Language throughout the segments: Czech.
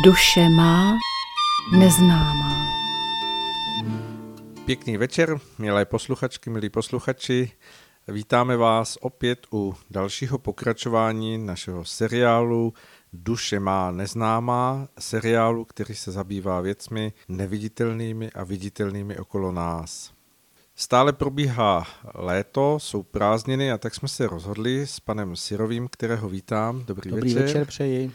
Duše má neznámá. Pěkný večer, milé posluchačky, milí posluchači. Vítáme vás opět u dalšího pokračování našeho seriálu Duše má neznámá, seriálu, který se zabývá věcmi neviditelnými a viditelnými okolo nás. Stále probíhá léto, jsou prázdniny a tak jsme se rozhodli s panem Sirovým, kterého vítám. Dobrý, Dobrý večer. večer přeji.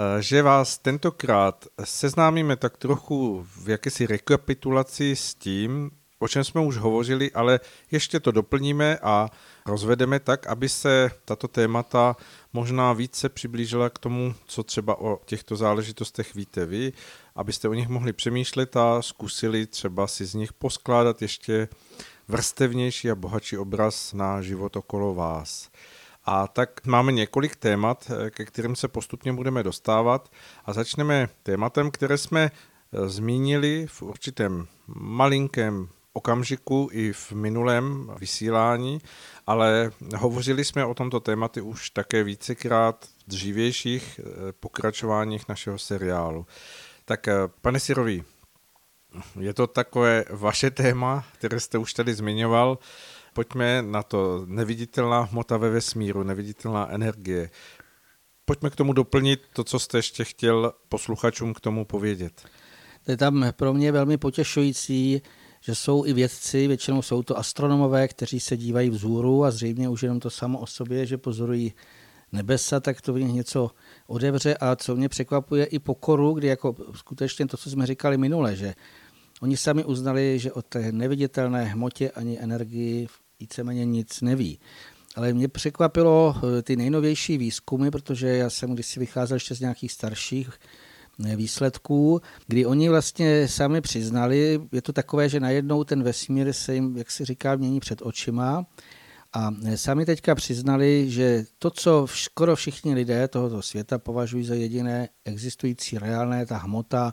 Eh, že vás tentokrát seznámíme tak trochu v jakési rekapitulaci s tím, o čem jsme už hovořili, ale ještě to doplníme a rozvedeme tak, aby se tato témata možná více přiblížila k tomu, co třeba o těchto záležitostech víte vy, abyste o nich mohli přemýšlet a zkusili třeba si z nich poskládat ještě vrstevnější a bohatší obraz na život okolo vás. A tak máme několik témat, ke kterým se postupně budeme dostávat a začneme tématem, které jsme zmínili v určitém malinkém okamžiku i v minulém vysílání, ale hovořili jsme o tomto tématu už také vícekrát v dřívějších pokračováních našeho seriálu. Tak pane Sirový, je to takové vaše téma, které jste už tady zmiňoval. Pojďme na to neviditelná hmota ve vesmíru, neviditelná energie. Pojďme k tomu doplnit to, co jste ještě chtěl posluchačům k tomu povědět. To je tam pro mě velmi potěšující, že jsou i vědci, většinou jsou to astronomové, kteří se dívají vzhůru a zřejmě už jenom to samo o sobě, že pozorují nebesa, tak to v nich něco odevře a co mě překvapuje i pokoru, kdy jako skutečně to, co jsme říkali minule, že oni sami uznali, že o té neviditelné hmotě ani energii víceméně nic neví. Ale mě překvapilo ty nejnovější výzkumy, protože já jsem když si vycházel ještě z nějakých starších výsledků, kdy oni vlastně sami přiznali, je to takové, že najednou ten vesmír se jim, jak se říká, mění před očima a sami teďka přiznali, že to, co skoro všichni lidé tohoto světa považují za jediné existující reálné, ta hmota,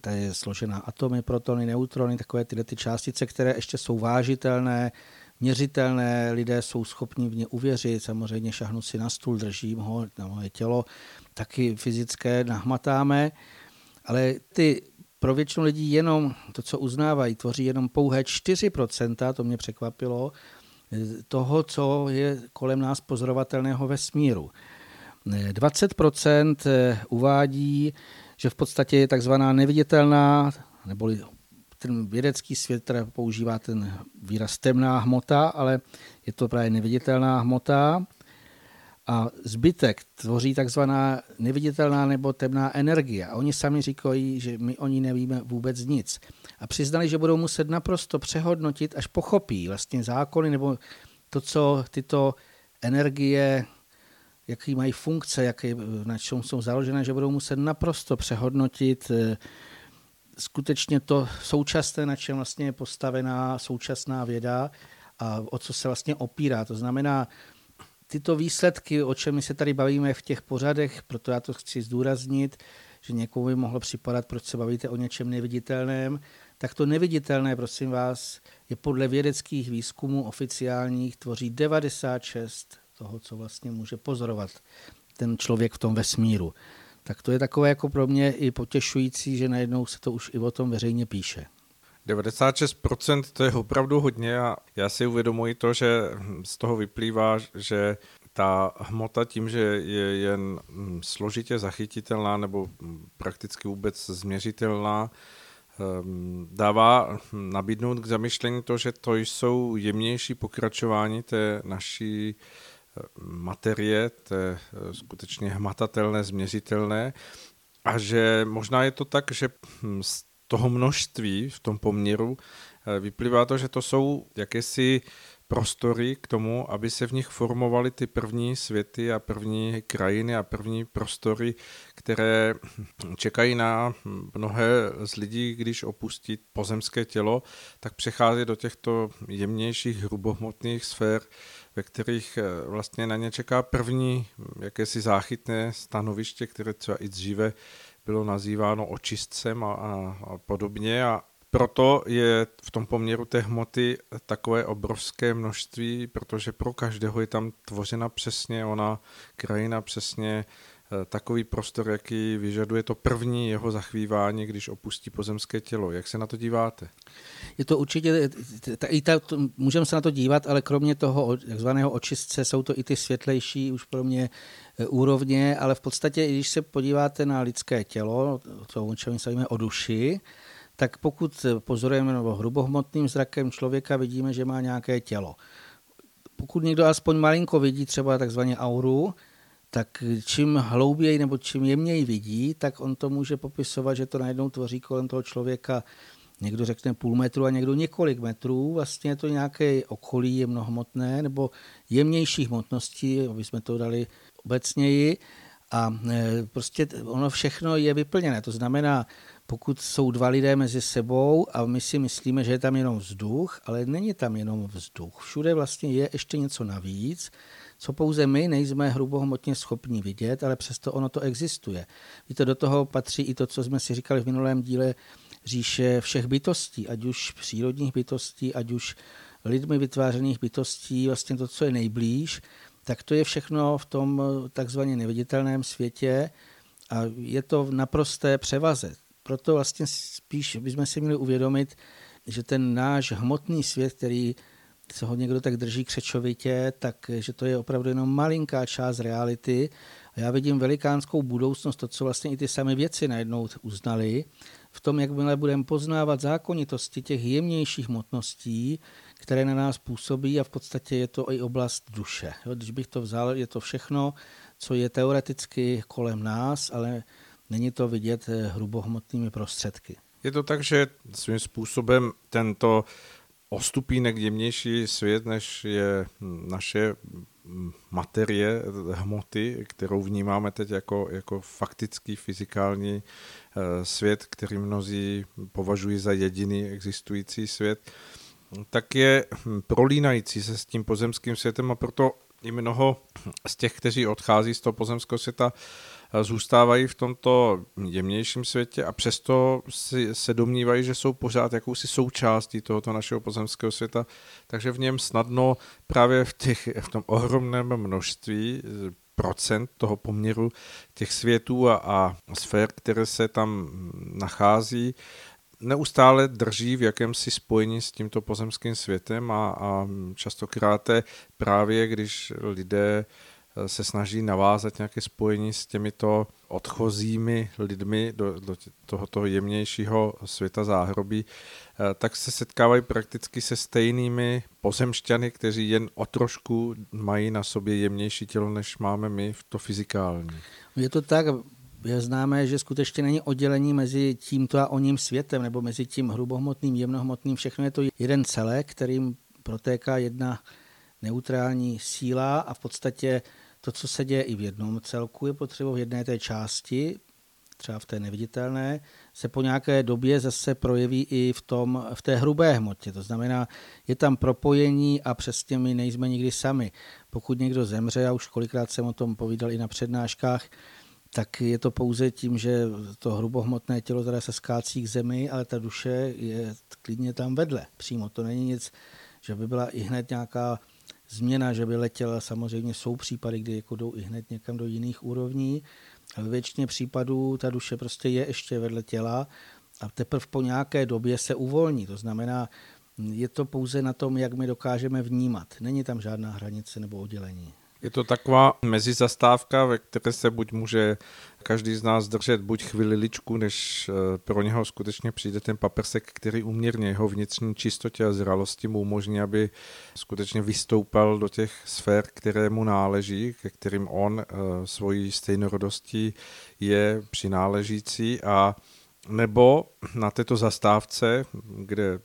ta je složená atomy, protony, neutrony, takové tyhle ty částice, které ještě jsou vážitelné, měřitelné, lidé jsou schopni v ně uvěřit, samozřejmě šahnu si na stůl, držím ho na moje tělo, taky fyzické nahmatáme, ale ty pro většinu lidí jenom to, co uznávají, tvoří jenom pouhé 4%, to mě překvapilo, toho, co je kolem nás pozorovatelného vesmíru. 20% uvádí, že v podstatě je takzvaná neviditelná, neboli ten vědecký svět teda používá ten výraz temná hmota, ale je to právě neviditelná hmota. A zbytek tvoří takzvaná neviditelná nebo temná energie. A oni sami říkají, že my o ní nevíme vůbec nic. A přiznali, že budou muset naprosto přehodnotit, až pochopí vlastně zákony nebo to, co tyto energie, jaký mají funkce, jaký, na čem jsou založené, že budou muset naprosto přehodnotit skutečně to současné, na čem vlastně je postavená současná věda a o co se vlastně opírá. To znamená, tyto výsledky, o čem my se tady bavíme v těch pořadech, proto já to chci zdůraznit, že někomu by mohlo připadat, proč se bavíte o něčem neviditelném, tak to neviditelné, prosím vás, je podle vědeckých výzkumů oficiálních tvoří 96 toho, co vlastně může pozorovat ten člověk v tom vesmíru. Tak to je takové jako pro mě i potěšující, že najednou se to už i o tom veřejně píše. 96% to je opravdu hodně a já si uvědomuji to, že z toho vyplývá, že ta hmota tím, že je jen složitě zachytitelná nebo prakticky vůbec změřitelná, dává nabídnout k zamyšlení to, že to jsou jemnější pokračování té naší materie, té skutečně hmatatelné, změřitelné. A že možná je to tak, že z toho množství v tom poměru vyplývá to, že to jsou jakési prostory k tomu, aby se v nich formovaly ty první světy a první krajiny a první prostory, které čekají na mnohé z lidí, když opustí pozemské tělo, tak přechází do těchto jemnějších hrubohmotných sfér, ve kterých vlastně na ně čeká první jakési záchytné stanoviště, které třeba i dříve bylo nazýváno očistcem a, a, a podobně. A proto je v tom poměru té hmoty takové obrovské množství, protože pro každého je tam tvořena přesně ona krajina, přesně takový prostor, jaký vyžaduje to první jeho zachvívání, když opustí pozemské tělo. Jak se na to díváte? Je to určitě, i ta, můžeme se na to dívat, ale kromě toho takzvaného očistce jsou to i ty světlejší už pro mě e, úrovně, ale v podstatě, když se podíváte na lidské tělo, to o čem se o duši, tak pokud pozorujeme nebo hrubohmotným zrakem člověka, vidíme, že má nějaké tělo. Pokud někdo aspoň malinko vidí třeba takzvaně auru, tak čím hlouběji nebo čím jemněji vidí, tak on to může popisovat, že to najednou tvoří kolem toho člověka někdo řekne půl metru a někdo několik metrů. Vlastně je to nějaké okolí jemnohmotné nebo jemnější hmotnosti, aby jsme to dali obecněji. A e, prostě ono všechno je vyplněné. To znamená, pokud jsou dva lidé mezi sebou a my si myslíme, že je tam jenom vzduch, ale není tam jenom vzduch. Všude vlastně je ještě něco navíc, co pouze my nejsme hrubohmotně schopni vidět, ale přesto ono to existuje. Víte, do toho patří i to, co jsme si říkali v minulém díle, říše všech bytostí, ať už přírodních bytostí, ať už lidmi vytvářených bytostí, vlastně to, co je nejblíž, tak to je všechno v tom takzvaně neviditelném světě a je to v naprosté převaze. Proto vlastně spíš bychom si měli uvědomit, že ten náš hmotný svět, který se ho někdo tak drží křečovitě, tak že to je opravdu jenom malinká část reality. A já vidím velikánskou budoucnost, to, co vlastně i ty samé věci najednou uznali, v tom, jakmile budeme poznávat zákonitosti těch jemnějších hmotností, které na nás působí a v podstatě je to i oblast duše. Jo, když bych to vzal, je to všechno, co je teoreticky kolem nás, ale není to vidět hrubohmotnými prostředky. Je to tak, že svým způsobem tento ostupínek jemnější svět, než je naše materie, hmoty, kterou vnímáme teď jako, jako faktický fyzikální eh, svět, který mnozí považují za jediný existující svět, tak je prolínající se s tím pozemským světem a proto i mnoho z těch, kteří odchází z toho pozemského světa, zůstávají v tomto jemnějším světě a přesto si, se domnívají, že jsou pořád jakousi součástí tohoto našeho pozemského světa, takže v něm snadno právě v, těch, v tom ohromném množství procent toho poměru těch světů a, a sfér, které se tam nachází, neustále drží v jakémsi spojení s tímto pozemským světem a, a častokrát právě, když lidé se snaží navázat nějaké spojení s těmito odchozími lidmi do, do tohoto jemnějšího světa záhrobí, eh, tak se setkávají prakticky se stejnými pozemšťany, kteří jen o trošku mají na sobě jemnější tělo, než máme my v to fyzikální. Je to tak, je známé, že skutečně není oddělení mezi tímto a oním světem, nebo mezi tím hrubohmotným, jemnohmotným, všechno je to jeden celek, kterým protéká jedna neutrální síla a v podstatě to, co se děje i v jednom celku, je potřeba v jedné té části, třeba v té neviditelné, se po nějaké době zase projeví i v, tom, v té hrubé hmotě. To znamená, je tam propojení a přesně my nejsme nikdy sami. Pokud někdo zemře, já už kolikrát jsem o tom povídal i na přednáškách, tak je to pouze tím, že to hrubohmotné tělo teda se skácí k zemi, ale ta duše je klidně tam vedle. Přímo to není nic, že by byla i hned nějaká změna, že by letěla. Samozřejmě jsou případy, kdy jako jdou i hned někam do jiných úrovní, ale většině případů ta duše prostě je ještě vedle těla a teprve po nějaké době se uvolní. To znamená, je to pouze na tom, jak my dokážeme vnímat. Není tam žádná hranice nebo oddělení. Je to taková mezizastávka, ve které se buď může každý z nás držet buď chvililičku, než eh, pro něho skutečně přijde ten paprsek, který uměrně jeho vnitřní čistotě a zralosti mu umožní, aby skutečně vystoupal do těch sfér, které mu náleží, ke kterým on eh, svojí stejnorodostí je přináležící. A nebo na této zastávce, kde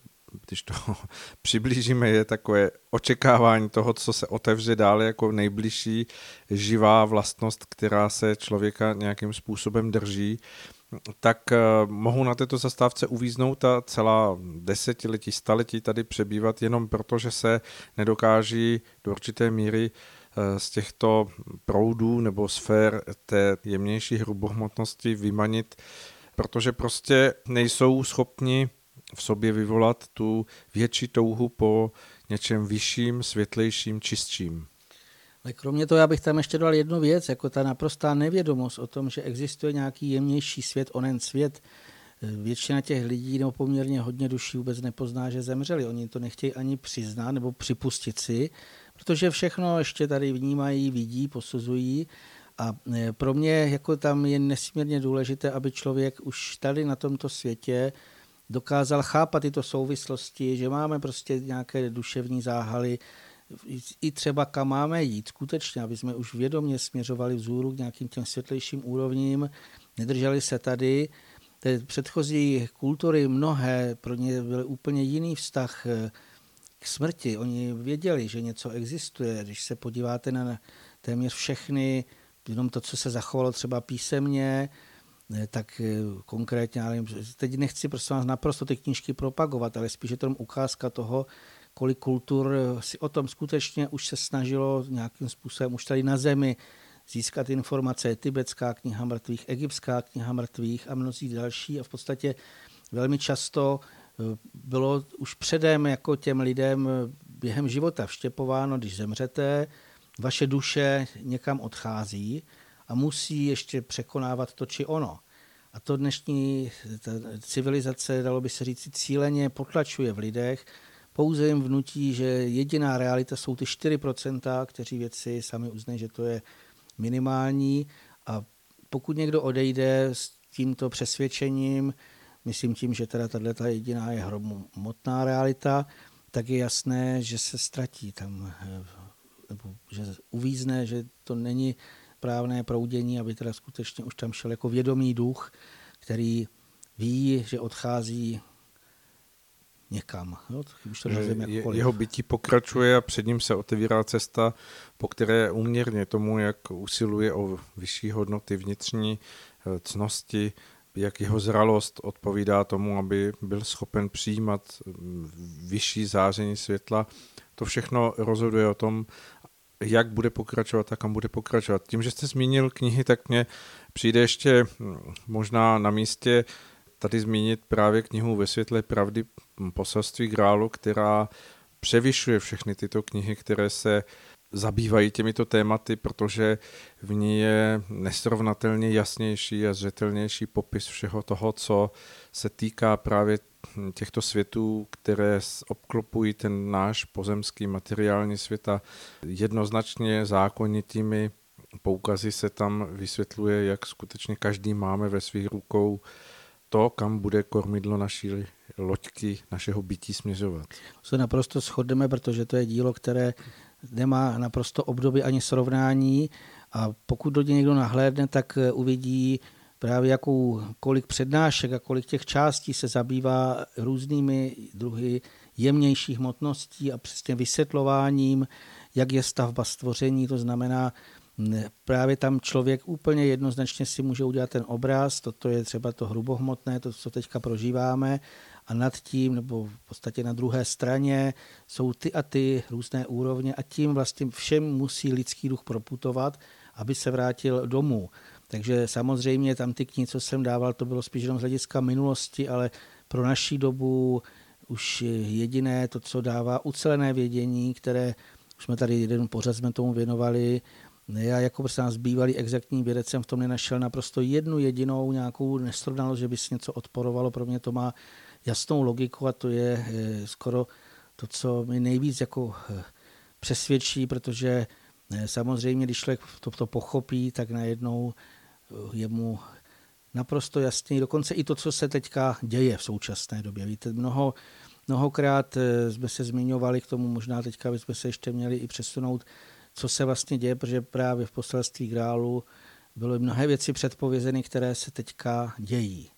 když to přiblížíme, je takové očekávání toho, co se otevře dále jako nejbližší živá vlastnost, která se člověka nějakým způsobem drží, tak eh, mohou na této zastávce uvíznout a celá desetiletí, staletí tady přebývat jenom proto, že se nedokáží do určité míry eh, z těchto proudů nebo sfér té jemnější hrubohmotnosti vymanit, protože prostě nejsou schopni v sobě vyvolat tu větší touhu po něčem vyšším, světlejším, čistším. Ale kromě toho já bych tam ještě dal jednu věc, jako ta naprostá nevědomost o tom, že existuje nějaký jemnější svět, onen svět, Většina těch lidí nebo poměrně hodně duší vůbec nepozná, že zemřeli. Oni to nechtějí ani přiznat nebo připustit si, protože všechno ještě tady vnímají, vidí, posuzují. A e, pro mě jako tam je nesmírně důležité, aby člověk už tady na tomto světě dokázal chápat tyto souvislosti, že máme prostě nějaké duševní záhaly, i třeba kam máme jít skutečně, aby jsme už vědomě směřovali vzhůru k nějakým těm světlejším úrovním, nedrželi se tady té předchozí kultury mnohé, pro ně byl úplně jiný vztah eh, k smrti. Oni věděli, že něco existuje. Když se podíváte na téměř všechny, jenom to, co se zachovalo třeba písemně, tak eh, konkrétně, ale teď nechci prostě vás naprosto ty knížky propagovat, ale spíš je to ukázka toho, kolik kultur si o tom skutečně už se snažilo nějakým způsobem už tady na zemi získat informace. Tibetská kniha mrtvých, egyptská kniha mrtvých a mnozí další. A v podstatě velmi často eh, bylo už předem jako těm lidem eh, během života vštěpováno, když zemřete, vaše duše někam odchází a musí ještě překonávat to či ono. A to dnešní civilizace, dalo by se říct, cíleně potlačuje v lidech, pouze jim vnutí, že jediná realita jsou ty 4%, kteří věci sami uznají, že to je minimální a pokud někdo odejde s tímto přesvědčením, myslím tím, že teda tato jediná je hromotná realita, tak je jasné, že se ztratí tam, nebo že uvízne, že to není právné proudění, aby teda skutečně už tam šel jako vědomý duch, který ví, že odchází někam. Jo? Už to je, jeho bytí pokračuje a před ním se otevírá cesta, po které úměrně tomu, jak usiluje o vyšší hodnoty vnitřní eh, cnosti, jak jeho zralost odpovídá tomu, aby byl schopen přijímat mm, vyšší záření světla. To všechno rozhoduje o tom, jak bude pokračovat a kam bude pokračovat. Tím, že jste zmínil knihy, tak mně přijde ještě mm, možná na místě tady zmínit právě knihu Ve světle pravdy poselství Grálu, která převyšuje všechny tyto knihy, které se zabývají těmito tématy, protože v ní je nesrovnatelně jasnější a zřetelnější popis všeho toho, co se týká právě těchto světů, které obklopují ten náš pozemský materiální svět a jednoznačně zákonitými poukazy se tam vysvětluje, jak skutečně každý máme ve svých rukou to, kam bude kormidlo naší loďky, našeho bytí směřovat. Se naprosto shodneme, protože to je dílo, které nemá naprosto období ani srovnání. A pokud do něj někdo nahlédne, tak eh, uvidí právě jakou, kolik přednášek a kolik těch částí se zabývá různými druhy jemnějších hmotností a přesně vysvětlováním, jak je stavba stvoření, to znamená právě tam člověk úplně jednoznačně si může udělat ten obraz, toto je třeba to hrubohmotné, to, co teďka prožíváme, a nad tím, nebo v podstatě na druhé straně, jsou ty a ty různé úrovně a tím vlastně všem musí lidský duch proputovat, aby se vrátil domů. Takže samozřejmě tam ty knihy, co jsem dával, to bylo spíš jenom z hlediska minulosti, ale pro naší dobu už jediné to, co dává ucelené vědění, které už jsme tady jeden pořad jsme tomu věnovali, já jako prostě nás bývalý exaktní vědec jsem v tom nenašel naprosto jednu jedinou nějakou nesrovnalost, že by si něco odporovalo. Pro mě to má jasnou logiku a to je eh, skoro to, co mi nejvíc jako eh, přesvědčí, protože eh, samozřejmě, když člověk to, to pochopí, tak najednou je mu naprosto jasný, dokonce i to, co se teďka děje v současné době. Víte, mnoho, mnohokrát jsme se zmiňovali k tomu, možná teďka bychom se ještě měli i přesunout co se vlastně děje, protože právě v poselství Grálu byly mnohé věci předpovězeny, které se teďka dějí.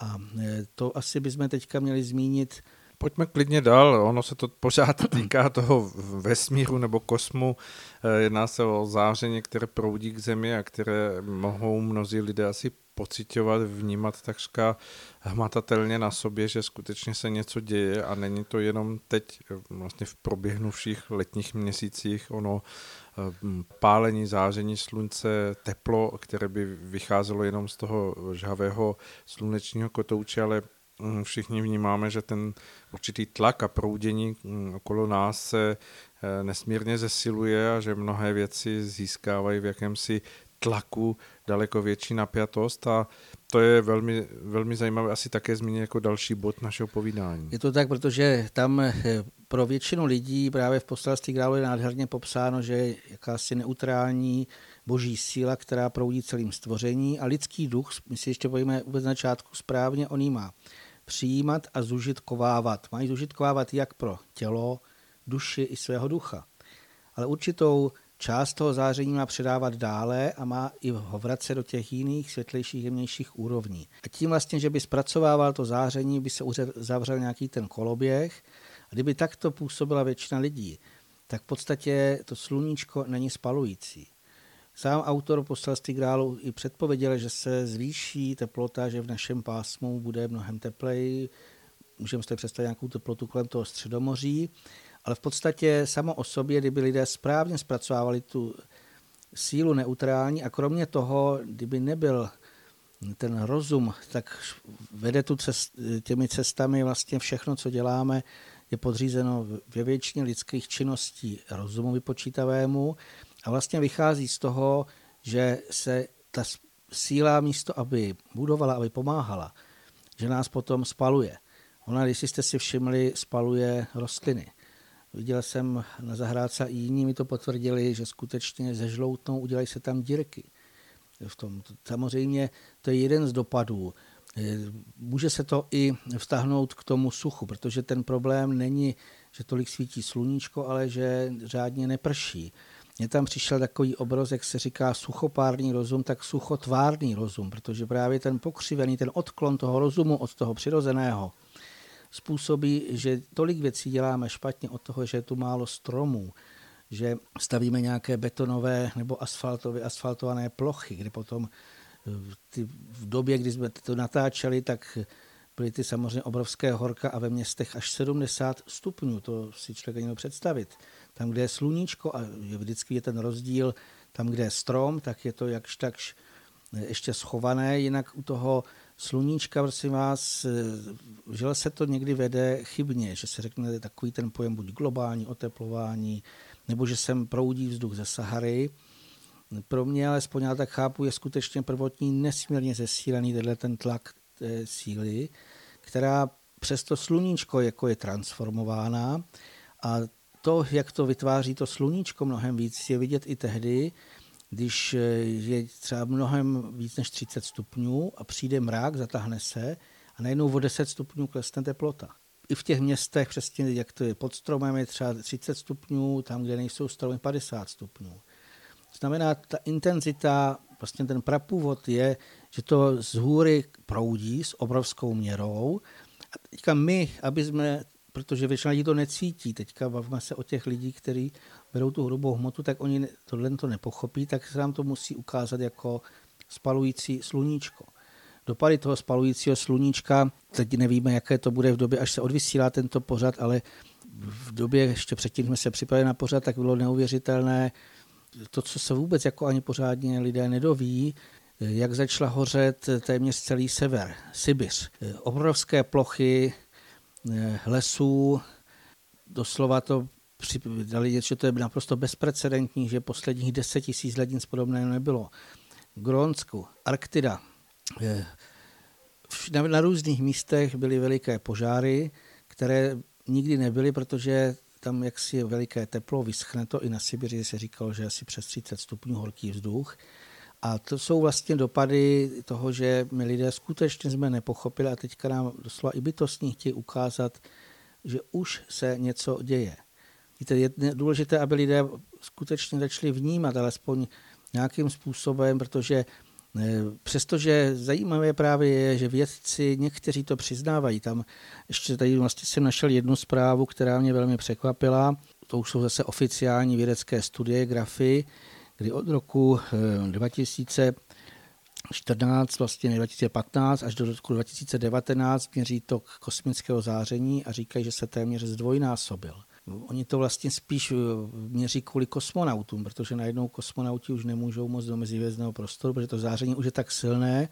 A e, to asi bychom teďka měli zmínit. Pojďme klidně dál, ono se to pořád týká toho vesmíru nebo kosmu. E, jedná se o záření, které proudí k Zemi a které mohou mnozí lidé asi pocitovat, vnímat takřka hmatatelně na sobě, že skutečně se něco děje a není to jenom teď vlastně v proběhnuvších letních měsících ono hm, pálení, záření slunce, teplo, které by vycházelo jenom z toho žhavého slunečního kotouče, ale mm, všichni vnímáme, že ten určitý tlak a proudění mm, okolo nás se eh, nesmírně zesiluje a že mnohé věci získávají v jakémsi tlaku daleko větší napjatost a to je velmi, velmi zajímavé asi také zmínit jako další bod našeho povídání. Je to tak, protože tam eh, pro většinu lidí právě v poselství králu je nádherně popsáno, že je jakási neutrální boží síla, která proudí celým stvoření a lidský duch, my si ještě povíme vůbec na začátku správně, on má přijímat a zužitkovávat. Mají zužitkovávat jak pro tělo, duši i svého ducha. Ale určitou část toho záření má předávat dále a má i ho vracet do těch jiných, světlejších, jemnějších úrovní. A tím vlastně, že by zpracovával to záření, by se zavřel nějaký ten koloběh. A kdyby takto působila většina lidí, tak v podstatě to sluníčko není spalující. Sám autor poselství grálu i předpověděl, že se zvýší teplota, že v našem pásmu bude mnohem tepleji. Můžeme si představit nějakou teplotu kolem toho středomoří, ale v podstatě samo o sobě, kdyby lidé správně zpracovávali tu sílu neutrální a kromě toho, kdyby nebyl ten rozum, tak vede tu cest, těmi cestami vlastně všechno, co děláme, je podřízeno ve většině lidských činností rozumu vypočítavému a vlastně vychází z toho, že se ta síla místo, aby budovala, aby pomáhala, že nás potom spaluje. Ona, když jste si všimli, spaluje rostliny. Viděl jsem na zahrádce a jiní mi to potvrdili, že skutečně ze žloutnou udělají se tam dírky. V tom. Samozřejmě to je jeden z dopadů. Může se to i vztahnout k tomu suchu, protože ten problém není, že tolik svítí sluníčko, ale že řádně neprší. Mně tam přišel takový obraz, jak se říká suchopárný rozum, tak suchotvárný rozum, protože právě ten pokřivený, ten odklon toho rozumu od toho přirozeného způsobí, že tolik věcí děláme špatně od toho, že je tu málo stromů, že stavíme nějaké betonové nebo asfaltové, asfaltované plochy, kde potom eh, ty, v době, kdy jsme to natáčeli, tak byly ty samozřejmě obrovské horka a ve městech až 70 stupňů, to si člověk neměl představit. Tam, kde je sluníčko a je vždycky je ten rozdíl, tam, kde je strom, tak je to jakž takž eh, ještě schované, jinak u toho sluníčka, prosím vás, eh, že se to někdy vede chybně, že se řekne takový ten pojem buď globální oteplování, nebo že sem proudí vzduch ze Sahary. Pro mě, alespoň já tak chápu, je skutečně prvotní nesmírně zesílený tenhle ten tlak té síly, která přes to sluníčko jako je transformována a to, jak to vytváří to sluníčko mnohem víc, je vidět i tehdy, když eh, je třeba mnohem víc než 30 stupňů a přijde mrák, zatáhne se a najednou o 10 stupňů klesne teplota. I v těch městech, přesně jak to je pod stromem, je třeba 30 stupňů, tam, kde nejsou stromy, 50 stupňů. Znamená, ta intenzita, vlastně ten prapůvod je, že to z hůry proudí s obrovskou měrou. A teďka my, aby jsme protože většina lidí to necítí. Teďka bavíme se o těch lidí, kteří berou tu hrubou hmotu, tak oni tohle to nepochopí, tak se nám to musí ukázat jako spalující sluníčko. Dopady toho spalujícího sluníčka, teď nevíme, jaké to bude v době, až se odvysílá tento pořad, ale v době, ještě předtím jsme se připravili na pořad, tak bylo neuvěřitelné to, co se vůbec jako ani pořádně lidé nedoví, jak začala hořet téměř celý sever, Sibiř. Obrovské plochy Eh, lesů. Doslova to dali něco, to je naprosto bezprecedentní, že posledních deset tisíc let nic podobného nebylo. Grónsku, Arktida. Eh, na, na různých místech byly veliké požáry, které nikdy nebyly, protože tam jaksi veliké teplo, vyschne to. I na Sibiři se říkalo, že asi přes 30 stupňů horký vzduch. A to jsou vlastně dopady toho, že my lidé skutečně jsme nepochopili a teďka nám doslova i bytostní chtějí ukázat, že už se něco děje. Víte, je důležité, aby lidé skutečně začali vnímat alespoň nějakým způsobem, protože eh, Přestože zajímavé právě je, že vědci někteří to přiznávají. Tam ještě tady vlastně jsem našel jednu zprávu, která mě velmi překvapila. To už jsou zase oficiální vědecké studie, grafy, kdy od roku 2014, eh, vlastně 2015 až do roku 2019 měří tok kosmického záření a říkají, že se téměř zdvojnásobil. Oni to vlastně spíš eh, měří kvůli kosmonautům, protože najednou kosmonauti už nemůžou moc do mezivězného prostoru, protože to záření už je tak silné,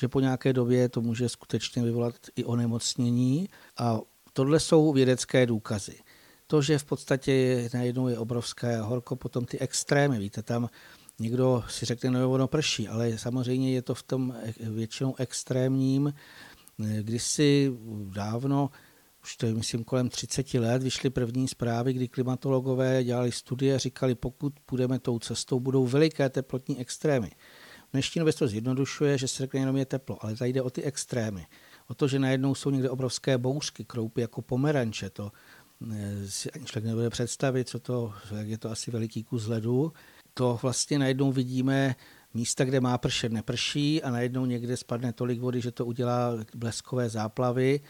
že po nějaké době to může skutečně vyvolat i onemocnění. A tohle jsou vědecké důkazy. To, že v podstatě najednou je obrovské horko, potom ty extrémy, víte, tam někdo si řekne, no jo, ono prší, ale samozřejmě je to v tom většinou extrémním. Kdysi dávno už to je, myslím, kolem 30 let, vyšly první zprávy, kdy klimatologové dělali studie a říkali, pokud půjdeme tou cestou, budou veliké teplotní extrémy. V dnešní době to zjednodušuje, že se řekne jenom je teplo, ale tady jde o ty extrémy. O to, že najednou jsou někde obrovské bouřky, kroupy jako pomeranče, to eh, si ani člověk nebude představit, co to, jak je to asi veliký kus ledu. To vlastně najednou vidíme místa, kde má pršet, neprší a najednou někde spadne tolik vody, že to udělá bleskové záplavy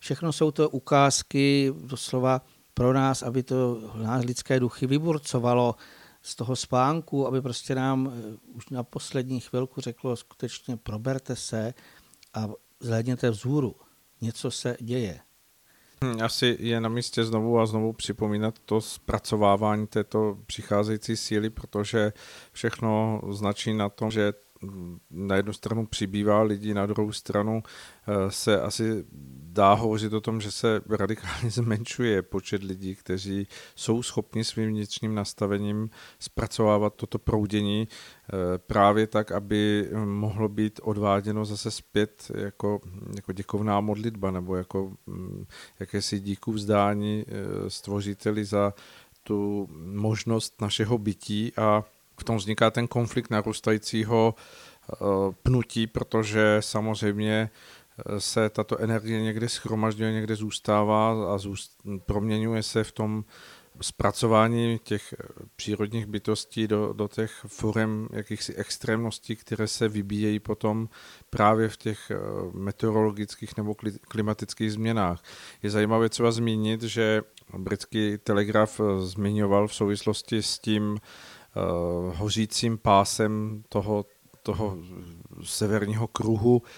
Všechno jsou to ukázky doslova pro nás, aby to nás lidské duchy vyburcovalo z toho spánku, aby prostě nám eh, už na poslední chvilku řeklo skutečně proberte se a zhlédněte vzhůru. Něco se děje. Hm, asi je na místě znovu a znovu připomínat to zpracovávání této přicházející síly, protože všechno značí na tom, že na jednu stranu přibývá lidí, na druhou stranu eh, se asi dá hovořit o tom, že se radikálně zmenšuje počet lidí, kteří jsou schopni svým vnitřním nastavením zpracovávat toto proudění eh, právě tak, aby mohlo být odváděno zase zpět jako, jako děkovná modlitba nebo jako mm, jakési díku vzdání eh, stvořiteli za tu možnost našeho bytí. A v tom vzniká ten konflikt narůstajícího eh, pnutí, protože samozřejmě se tato energie někde schromažďuje, někde zůstává a zůst, proměňuje se v tom zpracování těch eh, přírodních bytostí do, do těch forem jakýchsi extrémností, které se vybíjejí potom právě v těch meteorologických nebo klimatických změnách. Je zajímavé třeba zmínit, že britský telegraf zmiňoval v souvislosti s tím, Eh, hořícím pásem toho, toho severního kruhu, eh,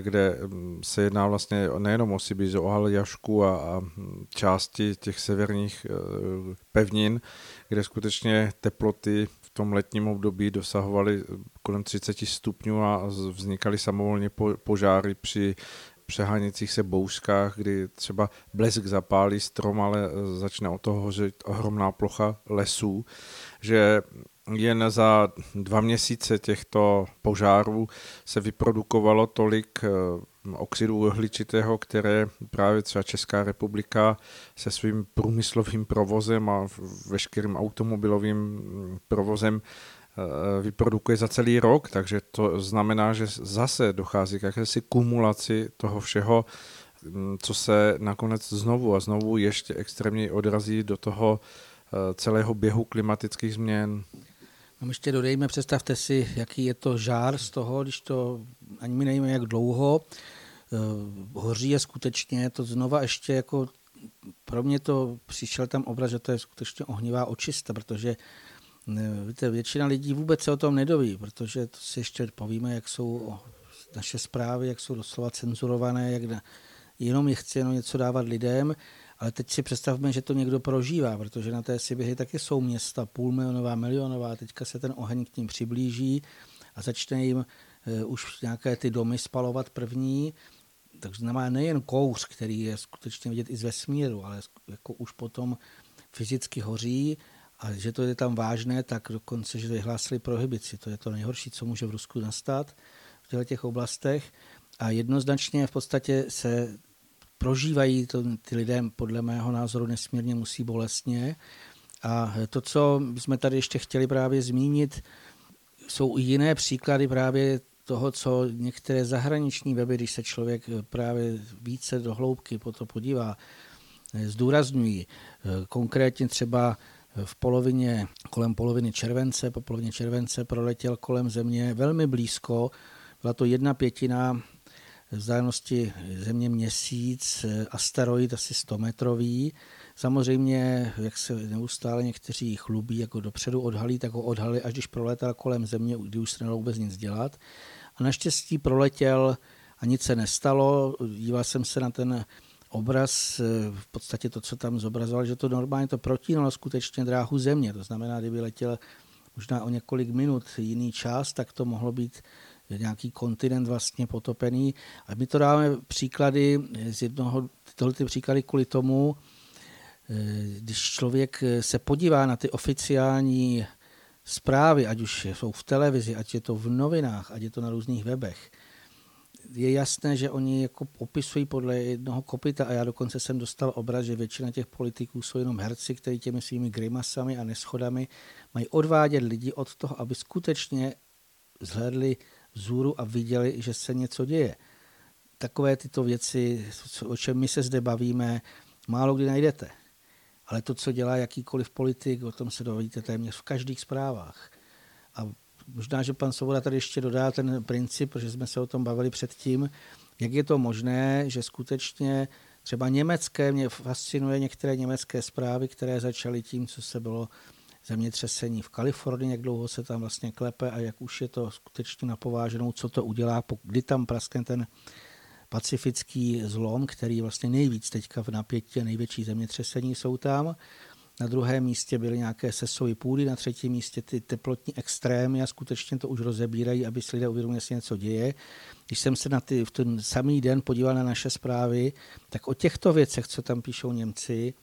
kde mm, se jedná vlastně nejenom o Sibiřu, ale Jašku a, a části těch severních eh, pevnin, kde skutečně teploty v tom letním období dosahovaly kolem 30 stupňů a vznikaly samovolně požáry při přeháněcích se bouřkách, kdy třeba blesk zapálí strom, ale začne o toho hořit ohromná plocha lesů, že jen za dva měsíce těchto požárů se vyprodukovalo tolik eh, oxidu uhličitého, které právě třeba Česká republika se svým průmyslovým provozem a veškerým automobilovým provozem Eh, vyprodukuje za celý rok, takže to znamená, že zase dochází k jakési kumulaci toho všeho, mm, co se nakonec znovu a znovu ještě extrémně odrazí do toho eh, celého běhu klimatických změn. No ještě dodejme, představte si, jaký je to žár z toho, když to ani my nevíme, jak dlouho eh, hoří je skutečně, to znova ještě jako pro mě to přišel tam obraz, že to je skutečně ohnivá očista, protože Víte, většina lidí vůbec se o tom nedoví, protože to si ještě povíme, jak jsou naše zprávy, jak jsou doslova cenzurované, jak na, jenom je chci jenom něco dávat lidem, ale teď si představme, že to někdo prožívá, protože na té Sibiři taky jsou města půlmilionová, milionová, teďka se ten oheň k ním přiblíží a začne jim uh, už nějaké ty domy spalovat první, takže znamená nejen kouř, který je skutečně vidět i z vesmíru, ale jako už potom fyzicky hoří a že to je tam vážné, tak dokonce, že vyhlásili prohibici. To je to nejhorší, co může v Rusku nastat v těchto těch oblastech. A jednoznačně v podstatě se prožívají to, ty lidé podle mého názoru nesmírně musí bolestně. A to, co jsme tady ještě chtěli právě zmínit, jsou i jiné příklady právě toho, co některé zahraniční weby, když se člověk právě více do hloubky po to podívá, zdůrazňují. Konkrétně třeba v polovině, kolem poloviny července, po polovině července proletěl kolem Země velmi blízko, byla to jedna pětina vzdálenosti Země měsíc, asteroid asi 100 metrový. Samozřejmě, jak se neustále někteří chlubí, jako dopředu odhalí, tak ho odhalí, až když proletěl kolem Země, kdy už se nedalo vůbec nic dělat. A naštěstí proletěl a nic se nestalo. Díval jsem se na ten obraz, v podstatě to, co tam zobrazoval, že to normálně to protínalo skutečně dráhu země. To znamená, kdyby letěl možná o několik minut jiný čas, tak to mohlo být nějaký kontinent vlastně potopený. A my to dáme příklady z jednoho, tohle ty příklady kvůli tomu, eh, když člověk se podívá na ty oficiální zprávy, ať už jsou v televizi, ať je to v novinách, ať je to na různých webech, je jasné, že oni jako popisují podle jednoho kopita a já dokonce jsem dostal obraz, že většina těch politiků jsou jenom herci, kteří těmi svými grimasami a neschodami mají odvádět lidi od toho, aby skutečně zhlédli vzůru a viděli, že se něco děje. Takové tyto věci, o čem my se zde bavíme, málo kdy najdete. Ale to, co dělá jakýkoliv politik, o tom se dovíte téměř v každých zprávách. A možná, že pan Svoboda tady ještě dodá ten princip, protože jsme se o tom bavili předtím, jak je to možné, že skutečně třeba německé, mě fascinuje některé německé zprávy, které začaly tím, co se bylo zemětřesení v Kalifornii, jak dlouho se tam vlastně klepe a jak už je to skutečně napováženou, co to udělá, kdy tam praskne ten pacifický zlom, který vlastně nejvíc teďka v napětí největší zemětřesení jsou tam. Na druhém místě byly nějaké sesové půdy, na třetím místě ty teplotní extrémy a skutečně to už rozebírají, aby si lidé uvědomili, jestli něco děje. Když jsem se na ty, v ten samý den podíval na naše zprávy, tak o těchto věcech, co tam píšou Němci,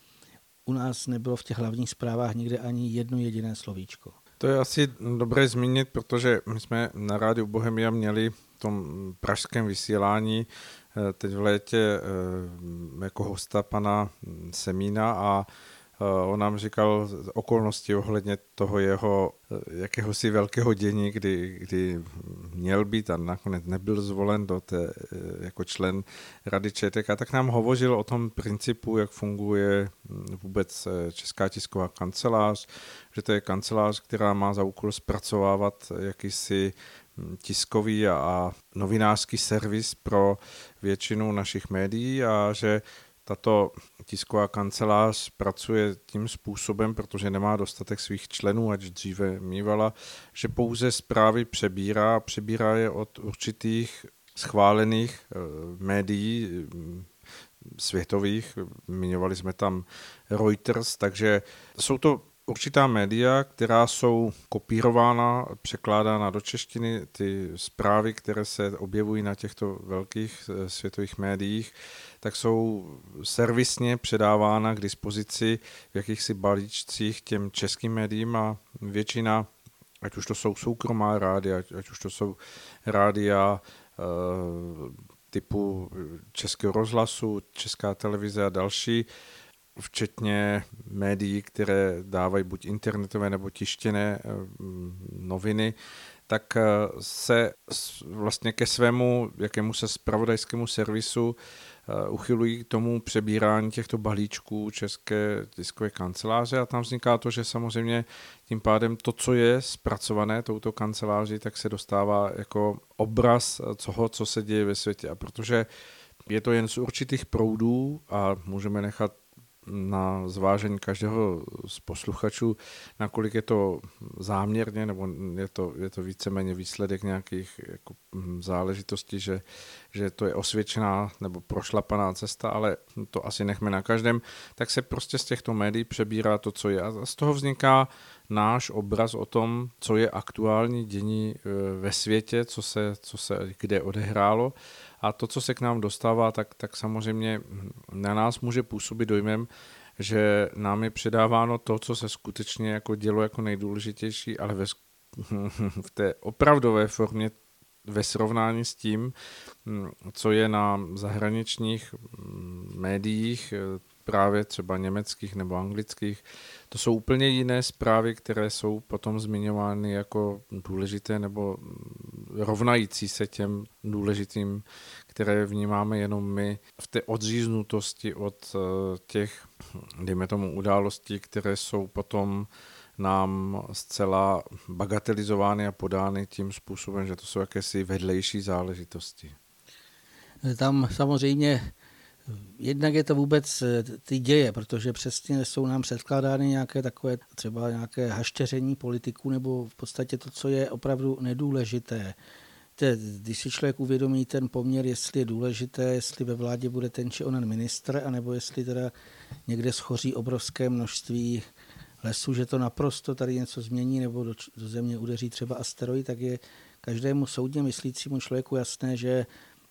u nás nebylo v těch hlavních zprávách nikde ani jedno jediné slovíčko. To je asi dobré zmínit, protože my jsme na rádiu Bohemia měli v tom pražském vysílání eh, teď v létě eh, jako hosta pana Semína a on nám říkal okolnosti ohledně toho jeho eh, jakéhosi velkého dění, kdy, kdy měl být a nakonec nebyl zvolen do té, eh, jako člen Rady ČTK, tak nám hovořil o tom principu, jak funguje hm, vůbec Česká tisková kancelář, že to je kancelář, která má za úkol zpracovávat jakýsi hm, tiskový a novinářský servis pro většinu našich médií a že tato tisková kancelář pracuje tím způsobem, protože nemá dostatek svých členů, ať dříve mývala, že pouze zprávy přebírá a přebírá je od určitých schválených eh, médií mm, světových, zmiňovali jsme tam Reuters, takže jsou to určitá média, která jsou kopírována, překládána do češtiny, ty zprávy, které se objevují na těchto velkých eh, světových médiích, tak jsou servisně předávána k dispozici v jakýchsi balíčcích těm českým médiím a většina, ať už to jsou soukromá rádia, ať, už to jsou rádia e, typu Českého rozhlasu, Česká televize a další, včetně médií, které dávají buď internetové nebo tištěné eh, noviny, tak eh, se vlastně ke svému jakému se spravodajskému servisu eh, uchylují k tomu přebírání těchto balíčků České tiskové kanceláře a tam vzniká to, že samozřejmě tím pádem to, co je zpracované touto kanceláří, tak se dostává jako obraz toho, co se děje ve světě. A protože je to jen z určitých proudů a můžeme nechat na zvážení každého z posluchačů, nakolik je to záměrně, nebo je to, je to víceméně výsledek nějakých jako hm, záležitostí, že, že to je osvědčená nebo prošlapaná cesta, ale to asi nechme na každém, tak se prostě z těchto médií přebírá to, co je. A z toho vzniká náš obraz o tom, co je aktuální dění e, ve světě, co se, co se kde odehrálo a to, co se k nám dostává, tak, tak samozřejmě na nás může působit dojmem, že nám je předáváno to, co se skutečně jako dělo jako nejdůležitější, ale ve, v té opravdové formě ve srovnání s tím, co je na zahraničních médiích, právě třeba německých nebo anglických, to jsou úplně jiné zprávy, které jsou potom zmiňovány jako důležité nebo rovnající se těm důležitým, které vnímáme jenom my v té odříznutosti od eh, těch, dejme tomu, událostí, které jsou potom nám zcela bagatelizovány a podány tím způsobem, že to jsou jakési vedlejší záležitosti. Tam samozřejmě Jednak je to vůbec eh, ty děje, protože přesně jsou nám předkládány nějaké takové třeba nějaké hašteření politiků nebo v podstatě to, co je opravdu nedůležité. když si člověk uvědomí ten poměr, jestli je důležité, jestli ve vládě bude ten či onen ministr, anebo jestli teda někde schoří obrovské množství lesů, že to naprosto tady něco změní nebo do, do země udeří třeba asteroid, tak je každému soudně myslícímu člověku jasné, že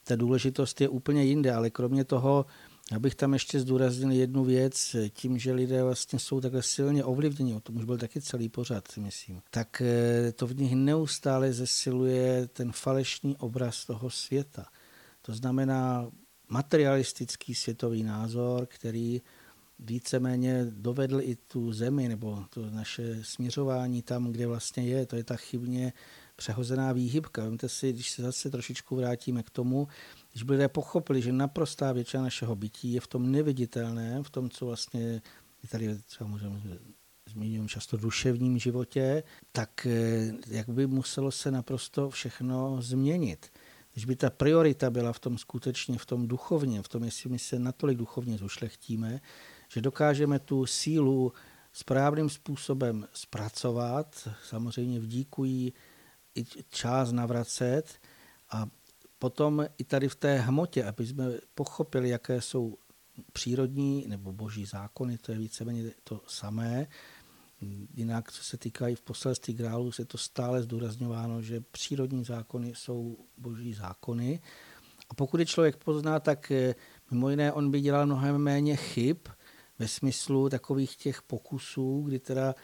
ta důležitost je úplně jinde, ale kromě toho já bych tam ještě zdůraznil jednu věc, tím, že lidé vlastně jsou takhle silně ovlivněni, o tom už byl taky celý pořad, myslím, tak eh, to v nich neustále zesiluje ten falešný obraz toho světa. To znamená materialistický světový názor, který víceméně dovedl i tu zemi nebo to naše směřování tam, kde vlastně je. To je ta chybně přehozená výhybka. Vemte si, když se zase trošičku vrátíme k tomu, když by lidé pochopili, že naprostá většina našeho bytí je v tom neviditelném, v tom, co vlastně tady třeba můžeme zmiňujeme často duševním životě, tak eh, jak by muselo se naprosto všechno změnit. Když by ta priorita byla v tom skutečně, v tom duchovně, v tom, jestli my se natolik duchovně zušlechtíme, že dokážeme tu sílu správným způsobem zpracovat, samozřejmě vdíkují i čas navracet a potom i tady v té hmotě, aby jsme pochopili, jaké jsou přírodní nebo boží zákony, to je víceméně to samé. Jinak, co se týká i v poselství grálu, se to stále zdůrazňováno, že přírodní zákony jsou boží zákony. A pokud je člověk pozná, tak eh, mimo jiné on by dělal mnohem méně chyb ve smyslu takových těch pokusů, kdy teda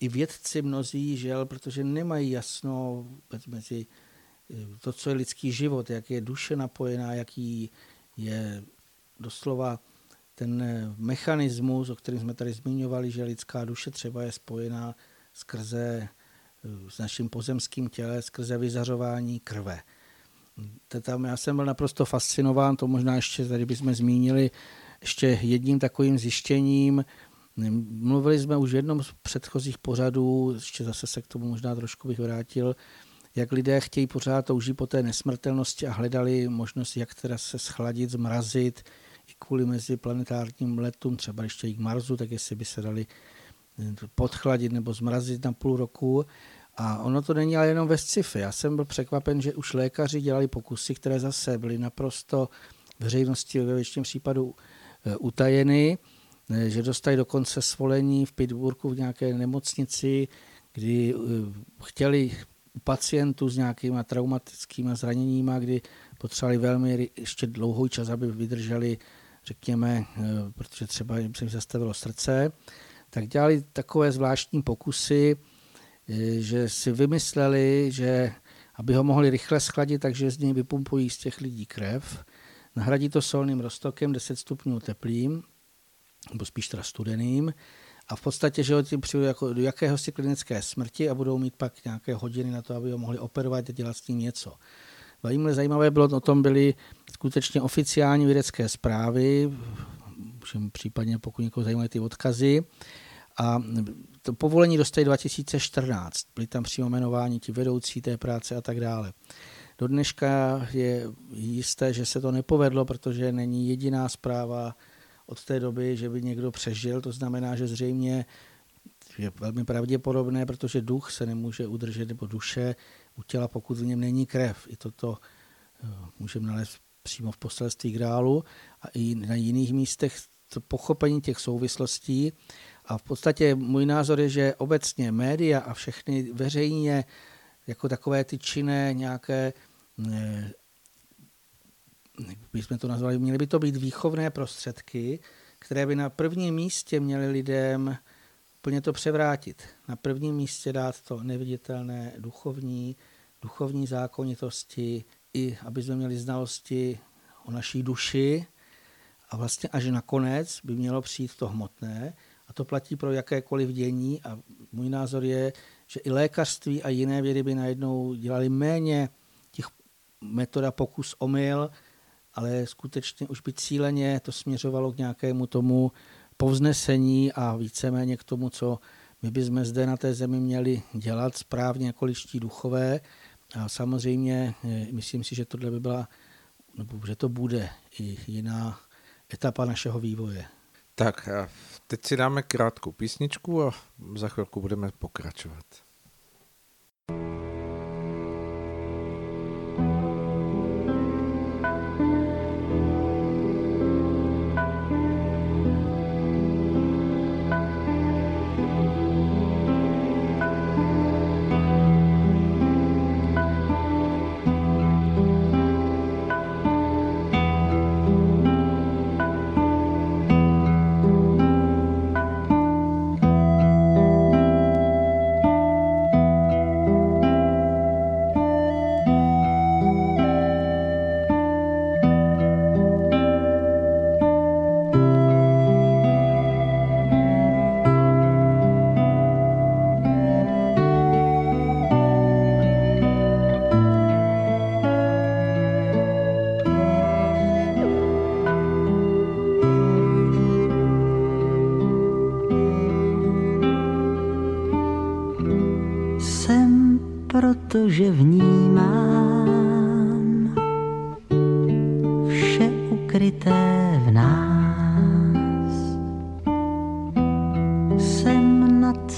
i vědci mnozí žel, protože nemají jasno mezi to, co je lidský život, jak je duše napojená, jaký je doslova ten mechanismus, o kterém jsme tady zmiňovali, že lidská duše třeba je spojená skrze s naším pozemským tělem, skrze vyzařování krve. Tam já jsem byl naprosto fascinován, to možná ještě tady bychom zmínili, ještě jedním takovým zjištěním, Mluvili jsme už v jednom z předchozích pořadů, ještě zase se k tomu možná trošku bych vrátil, jak lidé chtějí pořád touží po té nesmrtelnosti a hledali možnost, jak teda se schladit, zmrazit i kvůli mezi planetárním letům, třeba ještě i k Marsu, tak jestli by se dali eh, podchladit nebo zmrazit na půl roku. A ono to není ale jenom ve sci-fi. Já jsem byl překvapen, že už lékaři dělali pokusy, které zase byly naprosto veřejnosti ve většině případů eh, utajeny, že dostali dokonce svolení v Pittsburghu v nějaké nemocnici, kdy chtěli u pacientů s nějakými traumatickými zraněními, kdy potřebovali velmi ještě dlouhý čas, aby vydrželi, řekněme, eh, protože třeba jim se zastavilo srdce, tak dělali takové zvláštní pokusy, eh, že si vymysleli, že aby ho mohli rychle schladit, takže z něj vypumpují z těch lidí krev, nahradí to solným roztokem 10 stupňů teplým, nebo spíš teda studeným, a v podstatě, že ho tím přijdu jako do jakéhosi klinické smrti a budou mít pak nějaké hodiny na to, aby ho mohli operovat a dělat s tím něco. Velmi zajímavé bylo, o tom byly skutečně oficiální vědecké zprávy, případně pokud někoho zajímají ty odkazy. A to povolení dostali 2014. Byli tam přímo jmenováni ti vedoucí té práce a tak dále. Do dneška je jisté, že se to nepovedlo, protože není jediná zpráva od té doby, že by někdo přežil. To znamená, že zřejmě je velmi pravděpodobné, protože duch se nemůže udržet, nebo duše u těla, pokud v něm není krev. I toto eh, můžeme nalézt přímo v poselství grálu a i na jiných místech to pochopení těch souvislostí. A v podstatě můj názor je, že obecně média a všechny veřejně jako takové ty činné nějaké jak bychom to nazvali, měly by to být výchovné prostředky, které by na prvním místě měly lidem úplně to převrátit. Na prvním místě dát to neviditelné duchovní, duchovní zákonitosti, i aby jsme měli znalosti o naší duši. A vlastně až nakonec by mělo přijít to hmotné. A to platí pro jakékoliv dění. A můj názor je, že i lékařství a jiné vědy by najednou dělali méně těch metoda pokus omyl, ale skutečně už by cíleně to směřovalo k nějakému tomu povznesení a víceméně k tomu, co my bychom zde na té zemi měli dělat správně jako liští duchové. A samozřejmě eh, myslím si, že tohle by byla, nebo že to bude i jiná etapa našeho vývoje. Tak a teď si dáme krátkou písničku a za chvilku budeme pokračovat.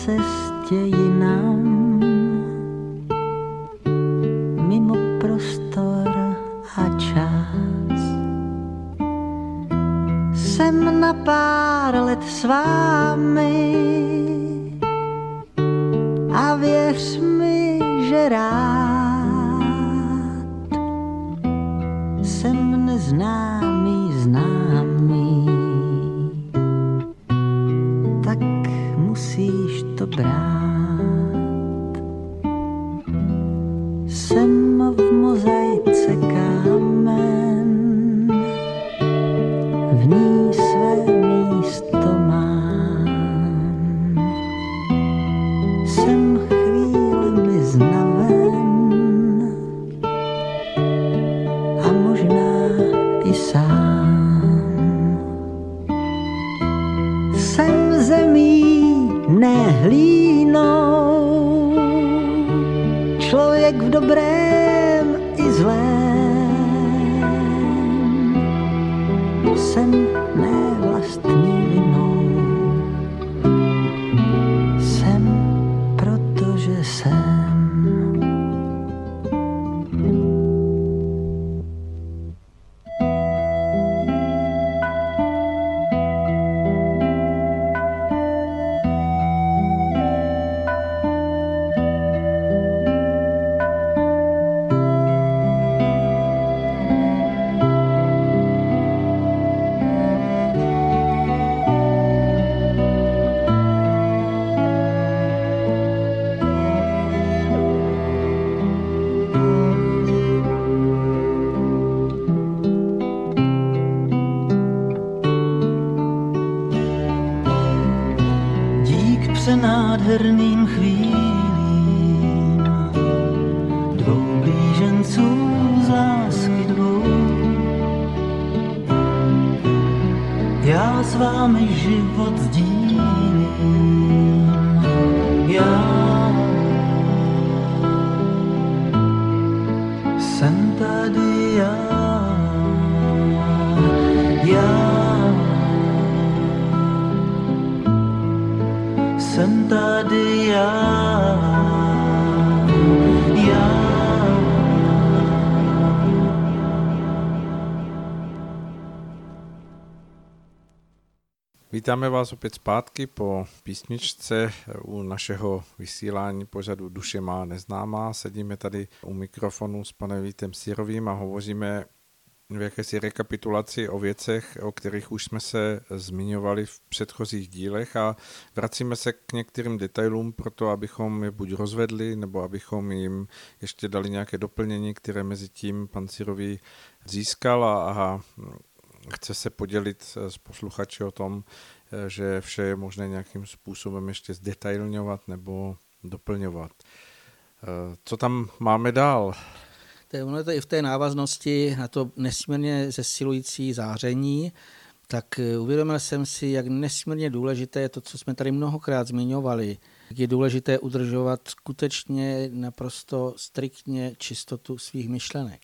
Cestě jinam, mimo prostor a čas. Jsem na pár let s vámi blíženců z lásky dvou. Já s vámi život sdílím, já jsem tady já. Já. Vítáme vás opět zpátky po písničce u našeho vysílání pořadu Duše má neznámá. Sedíme tady u mikrofonu s panem Vítem Sírovým a hovoříme v jakési rekapitulaci o věcech, o kterých už jsme se zmiňovali v předchozích dílech a vracíme se k některým detailům proto, abychom je buď rozvedli, nebo abychom jim ještě dali nějaké doplnění, které mezi tím pan Sírový získal a chce se podělit s posluchači o tom, že vše je možné nějakým způsobem ještě zdetailňovat nebo doplňovat. Co tam máme dál? Ono je to i v té návaznosti na to nesmírně zesilující záření, tak eh, uvědomil jsem si, jak nesmírně důležité je to, co jsme tady mnohokrát zmiňovali. Jak je důležité udržovat skutečně naprosto striktně čistotu svých myšlenek.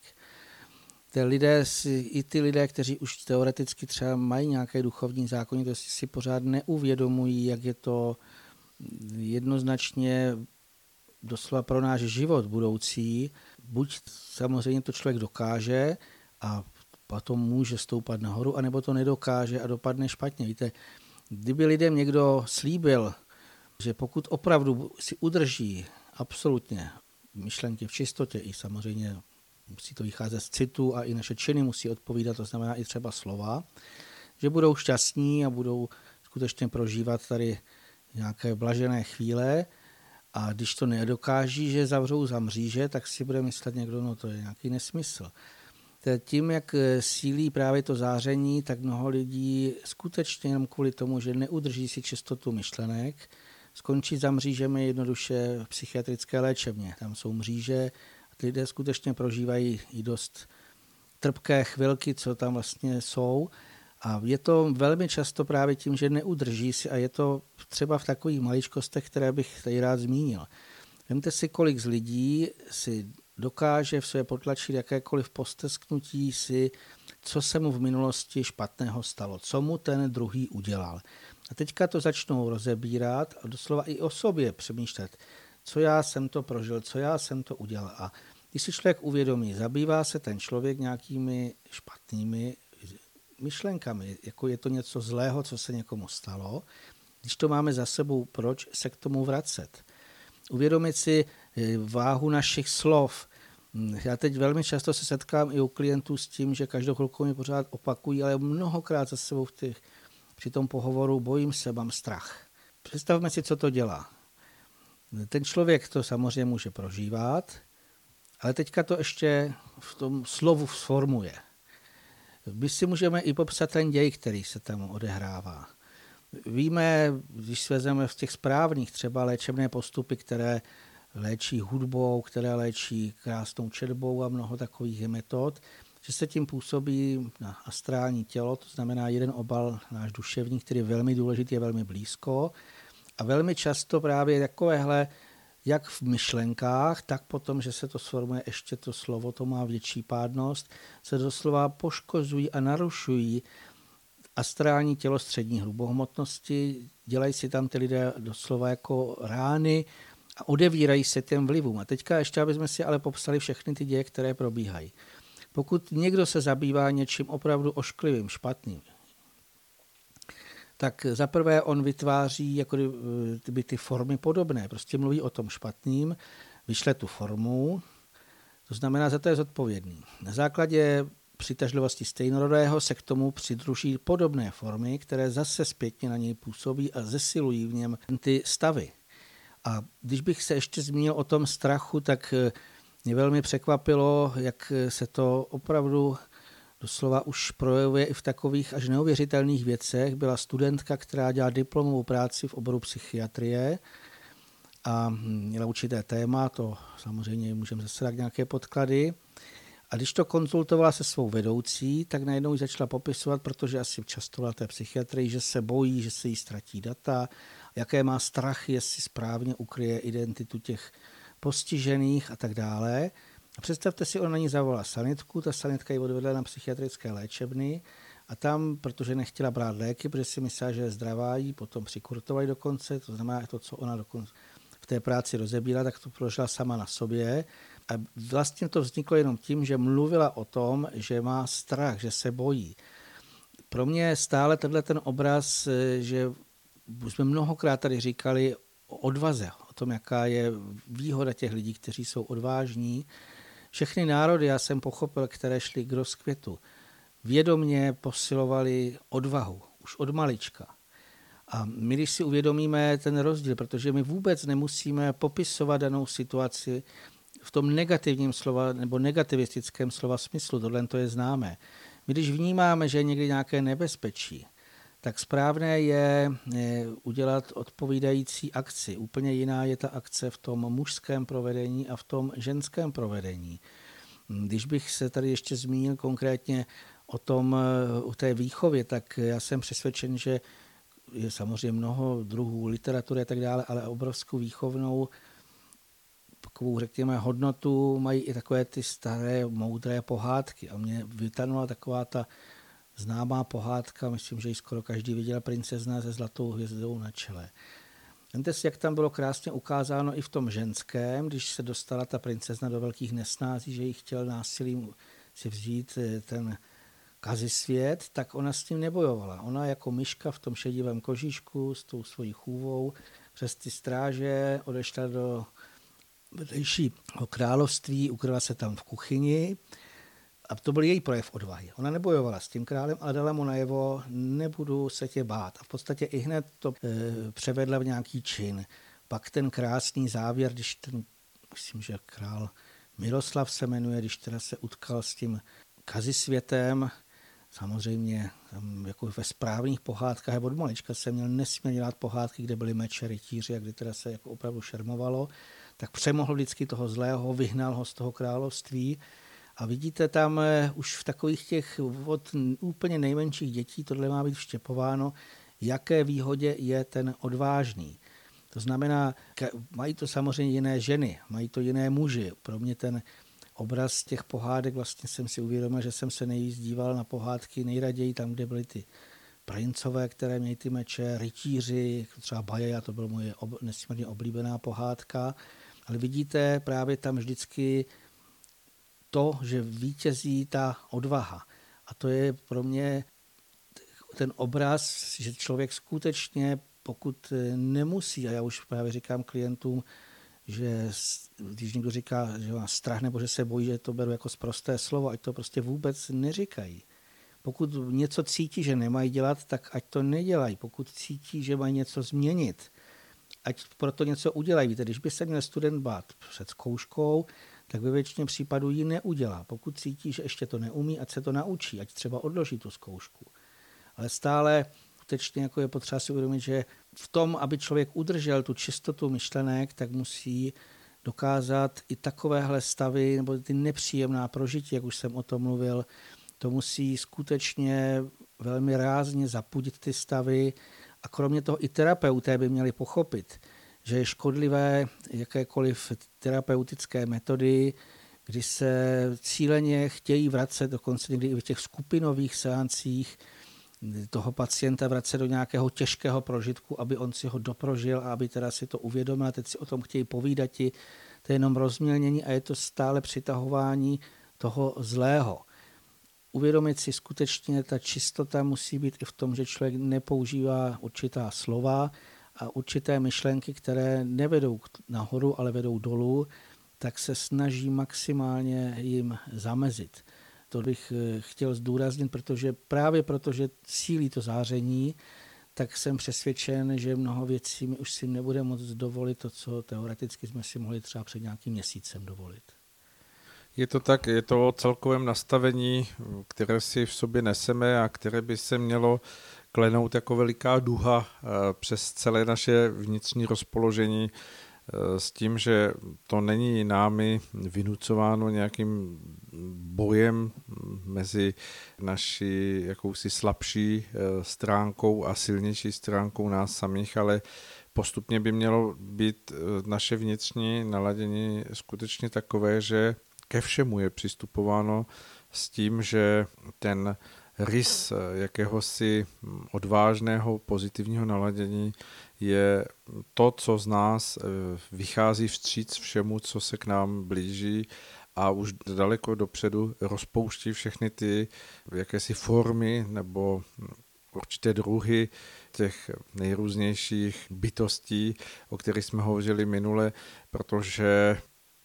Ty lidé si, I ty lidé, kteří už teoreticky třeba mají nějaké duchovní zákonitosti, si pořád neuvědomují, jak je to jednoznačně doslova pro náš život budoucí, buď samozřejmě to člověk dokáže a potom může stoupat nahoru, anebo to nedokáže a dopadne špatně. Víte, kdyby lidem někdo slíbil, že pokud opravdu si udrží absolutně myšlenky v čistotě i samozřejmě musí to vycházet z citu a i naše činy musí odpovídat, to znamená i třeba slova, že budou šťastní a budou skutečně prožívat tady nějaké blažené chvíle, a když to nedokáží, že zavřou za mříže, tak si bude myslet někdo, no to je nějaký nesmysl. Tím, jak sílí právě to záření, tak mnoho lidí skutečně jenom kvůli tomu, že neudrží si čistotu myšlenek, skončí za mřížemi jednoduše v psychiatrické léčebně. Tam jsou mříže lidé skutečně prožívají i dost trpké chvilky, co tam vlastně jsou. A je to velmi často právě tím, že neudrží si a je to třeba v takových maličkostech, které bych tady rád zmínil. Vemte si, kolik z lidí si dokáže v sobě potlačit jakékoliv postesknutí si, co se mu v minulosti špatného stalo, co mu ten druhý udělal. A teďka to začnou rozebírat a doslova i o sobě přemýšlet, co já jsem to prožil, co já jsem to udělal. A když si člověk uvědomí, zabývá se ten člověk nějakými špatnými myšlenkami, jako je to něco zlého, co se někomu stalo, když to máme za sebou, proč se k tomu vracet? Uvědomit si eh, váhu našich slov. Já teď velmi často se setkám i u klientů s tím, že každou chvilku mi pořád opakují, ale mnohokrát za sebou v těch, při tom pohovoru bojím se, mám strach. Představme si, co to dělá. Ten člověk to samozřejmě může prožívat, ale teďka to ještě v tom slovu sformuje. My si můžeme i popsat ten děj, který se tam odehrává. Víme, když svezeme v těch správných třeba léčebné postupy, které léčí hudbou, které léčí krásnou četbou a mnoho takových metod, že se tím působí na astrální tělo, to znamená jeden obal náš duševní, který je velmi důležitý, je velmi blízko. A velmi často právě takovéhle, jak v myšlenkách, tak potom, že se to sformuje ještě to slovo, to má větší pádnost, se doslova poškozují a narušují astrální tělo střední hrubohmotnosti, dělají si tam ty lidé doslova jako rány a odevírají se těm vlivům. A teďka ještě, aby jsme si ale popsali všechny ty děje, které probíhají. Pokud někdo se zabývá něčím opravdu ošklivým, špatným, tak zaprvé on vytváří jako by ty formy podobné. Prostě mluví o tom špatným, vyšle tu formu, to znamená, za to je zodpovědný. Na základě přitažlivosti stejnorodého se k tomu přidruží podobné formy, které zase zpětně na něj působí a zesilují v něm ty stavy. A když bych se ještě zmínil o tom strachu, tak eh, mě velmi překvapilo, jak se to opravdu doslova už projevuje i v takových až neuvěřitelných věcech. Byla studentka, která dělá diplomovou práci v oboru psychiatrie a měla určité téma, to samozřejmě můžeme zase nějaké podklady. A když to konzultovala se svou vedoucí, tak najednou ji začala popisovat, protože asi často té psychiatrii, že se bojí, že se jí ztratí data, jaké má strach, jestli správně ukryje identitu těch postižených a tak dále. A představte si, ona na ní zavolala sanitku, ta sanitka ji odvedla na psychiatrické léčebny a tam, protože nechtěla brát léky, protože si myslela, že je zdravá, jí potom přikurtovali dokonce, to znamená to, co ona dokonce v té práci rozebíla, tak to prožila sama na sobě a vlastně to vzniklo jenom tím, že mluvila o tom, že má strach, že se bojí. Pro mě je stále tenhle ten obraz, že už jsme mnohokrát tady říkali o odvaze, o tom, jaká je výhoda těch lidí, kteří jsou odvážní. Všechny národy, já jsem pochopil, které šly k rozkvětu, vědomně posilovali odvahu, už od malička. A my, když si uvědomíme ten rozdíl, protože my vůbec nemusíme popisovat danou situaci, v tom negativním slova nebo negativistickém slova smyslu, tohle to je známé. My když vnímáme, že je někdy nějaké nebezpečí, tak správné je udělat odpovídající akci. Úplně jiná je ta akce v tom mužském provedení a v tom ženském provedení. Když bych se tady ještě zmínil konkrétně o tom, o té výchově, tak já jsem přesvědčen, že je samozřejmě mnoho druhů literatury a tak dále, ale obrovskou výchovnou takovou, řekněme, hodnotu mají i takové ty staré, moudré pohádky. A mě vytanula taková ta známá pohádka, myslím, že ji skoro každý viděl, princezna se zlatou hvězdou na čele. Vemte si, jak tam bylo krásně ukázáno i v tom ženském, když se dostala ta princezna do velkých nesnází, že jí chtěl násilím si vzít eh, ten kazisvět, tak ona s tím nebojovala. Ona jako myška v tom šedivém kožíšku s tou svojí chůvou přes ty stráže odešla do vedlejšího království, ukryla se tam v kuchyni a to byl její projev odvahy. Ona nebojovala s tím králem, ale dala mu najevo, nebudu se tě bát. A v podstatě i hned to e, převedla v nějaký čin. Pak ten krásný závěr, když ten, myslím, že král Miroslav se jmenuje, když teda se utkal s tím kazisvětem, samozřejmě jako ve správných pohádkách, od malička jsem měl nesmírně dělat pohádky, kde byly meče, rytíři a kdy teda se jako opravdu šermovalo tak přemohl vždycky toho zlého, vyhnal ho z toho království. A vidíte tam eh, už v takových těch od úplně nejmenších dětí, tohle má být vštěpováno, jaké výhodě je ten odvážný. To znamená, mají to samozřejmě jiné ženy, mají to jiné muži. Pro mě ten obraz těch pohádek, vlastně jsem si uvědomil, že jsem se nejvíc díval na pohádky nejraději tam, kde byly ty princové, které měly ty meče, rytíři, třeba Bajeja, to byla moje ob, nesmírně oblíbená pohádka. Ale vidíte právě tam vždycky to, že vítězí ta odvaha. A to je pro mě ten obraz, že člověk skutečně, pokud nemusí, a já už právě říkám klientům, že když někdo říká, že má strach nebo že se bojí, že to beru jako zprosté slovo, ať to prostě vůbec neříkají. Pokud něco cítí, že nemají dělat, tak ať to nedělají. Pokud cítí, že mají něco změnit, ať proto něco udělají. Víte, když by se měl student bát před zkouškou, tak ve většině případů ji neudělá. Pokud cítí, že ještě to neumí, ať se to naučí, ať třeba odloží tu zkoušku. Ale stále skutečně jako je potřeba si uvědomit, že v tom, aby člověk udržel tu čistotu myšlenek, tak musí dokázat i takovéhle stavy nebo ty nepříjemná prožití, jak už jsem o tom mluvil, to musí skutečně velmi rázně zapudit ty stavy a kromě toho i terapeuté by měli pochopit, že je škodlivé jakékoliv terapeutické metody, kdy se cíleně chtějí vracet, dokonce někdy i v těch skupinových seancích, toho pacienta vracet do nějakého těžkého prožitku, aby on si ho doprožil a aby teda si to uvědomil teď si o tom chtějí povídat, to je jenom rozmělnění a je to stále přitahování toho zlého. Uvědomit si skutečně, ta čistota musí být i v tom, že člověk nepoužívá určitá slova a určité myšlenky, které nevedou nahoru, ale vedou dolů, tak se snaží maximálně jim zamezit. To bych eh, chtěl zdůraznit, protože právě protože sílí to záření, tak jsem přesvědčen, že mnoho věcí mi už si nebude moc dovolit to, co teoreticky jsme si mohli třeba před nějakým měsícem dovolit. Je to tak, je to o celkovém nastavení, které si v sobě neseme a které by se mělo klenout jako veliká duha eh, přes celé naše vnitřní rozpoložení eh, s tím, že to není námi vynucováno nějakým bojem mezi naší jakousi slabší eh, stránkou a silnější stránkou nás samých, ale postupně by mělo být naše vnitřní naladění skutečně takové, že ke všemu je přistupováno s tím, že ten rys jakéhosi odvážného pozitivního naladění je to, co z nás eh, vychází vstříc všemu, co se k nám blíží a už daleko dopředu rozpouští všechny ty jakési formy nebo určité druhy těch nejrůznějších bytostí, o kterých jsme hovořili minule, protože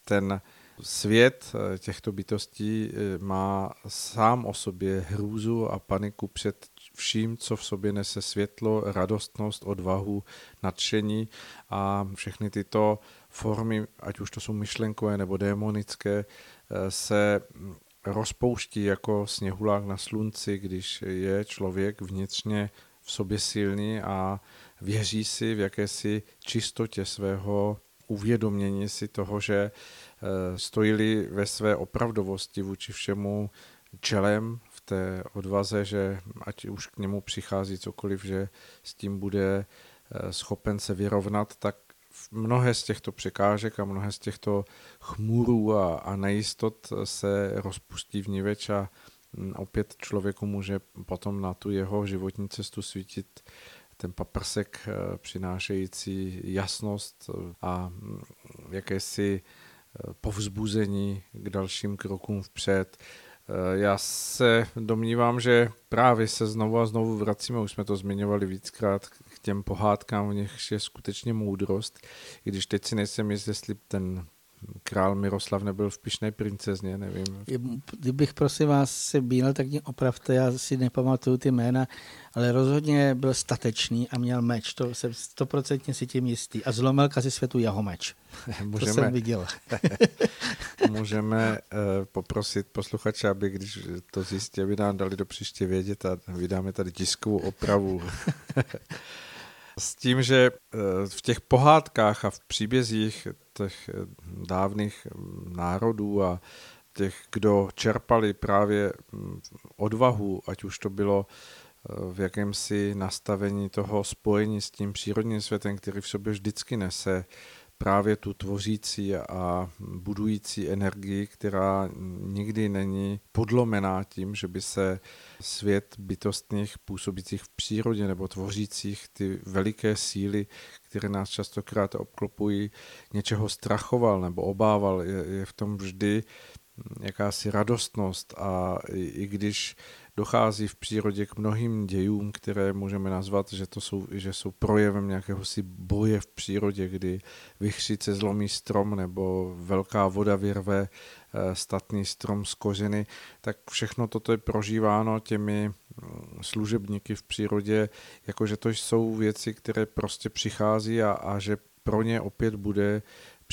ten Svět eh, těchto bytostí eh, má sám o sobě hrůzu a paniku před vším, co v sobě nese světlo, radostnost, odvahu, nadšení a všechny tyto formy, ať už to jsou myšlenkové nebo démonické, eh, se rozpouští jako sněhulák na slunci, když je člověk vnitřně v sobě silný a věří si v jakési čistotě svého uvědomění si toho, že Eh, stojili ve své opravdovosti vůči všemu čelem v té odvaze, že ať už k němu přichází cokoliv, že s tím bude eh, schopen se vyrovnat, tak mnohé z těchto překážek a mnohé z těchto chmurů a, a nejistot se rozpustí v niveč a hm, opět člověku může potom na tu jeho životní cestu svítit ten paprsek eh, přinášející jasnost a hm, jakési povzbuzení k dalším krokům vpřed. Eh, já se domnívám, že právě se znovu a znovu vracíme, už jsme to zmiňovali víckrát, k těm pohádkám, v nich je skutečně moudrost, i když teď si nejsem jist, jestli ten král Miroslav nebyl v Pišné princezně, nevím. Kdybych prosím vás se bíl, tak mě opravte, já si nepamatuju ty jména, ale rozhodně byl statečný a měl meč, to jsem stoprocentně si tím jistý. A zlomil kazi světu jeho meč. Můžeme, to jsem viděl. můžeme uh, poprosit posluchače, aby když to zjistí, aby nám dali do příště vědět a vydáme tady tiskovou opravu. S tím, že eh, v těch pohádkách a v příbězích těch eh, dávných mm, národů a těch, kdo čerpali právě mm, odvahu, ať už to bylo v jakémsi nastavení toho spojení s tím přírodním světem, který v sobě vždycky nese právě tu tvořící a budující energii, která nikdy není podlomená tím, že by se svět bytostných působících v přírodě nebo tvořících ty veliké síly, které nás častokrát obklopují, něčeho strachoval nebo obával. Je, je v tom vždy jakási radostnost a i, i když dochází v přírodě k mnohým dějům, které můžeme nazvat, že, to jsou, že jsou projevem nějakého si boje v přírodě, kdy vychřice zlomí strom nebo velká voda vyrve eh, statný strom z kořeny, tak všechno toto je prožíváno těmi mm, služebníky v přírodě, jakože to jsou věci, které prostě přichází a, a že pro ně opět bude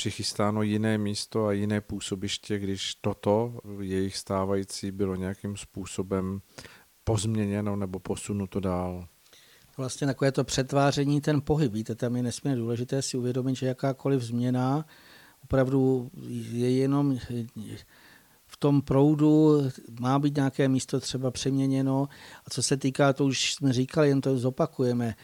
přichystáno jiné místo a jiné působiště, když toto jejich stávající bylo nějakým způsobem pozměněno nebo posunuto dál. Vlastně takové to přetváření, ten pohyb, víte, tam je nesmírně důležité si uvědomit, že jakákoliv změna opravdu je jenom v tom proudu má být nějaké místo třeba přeměněno. A co se týká, to už jsme říkali, jen to zopakujeme,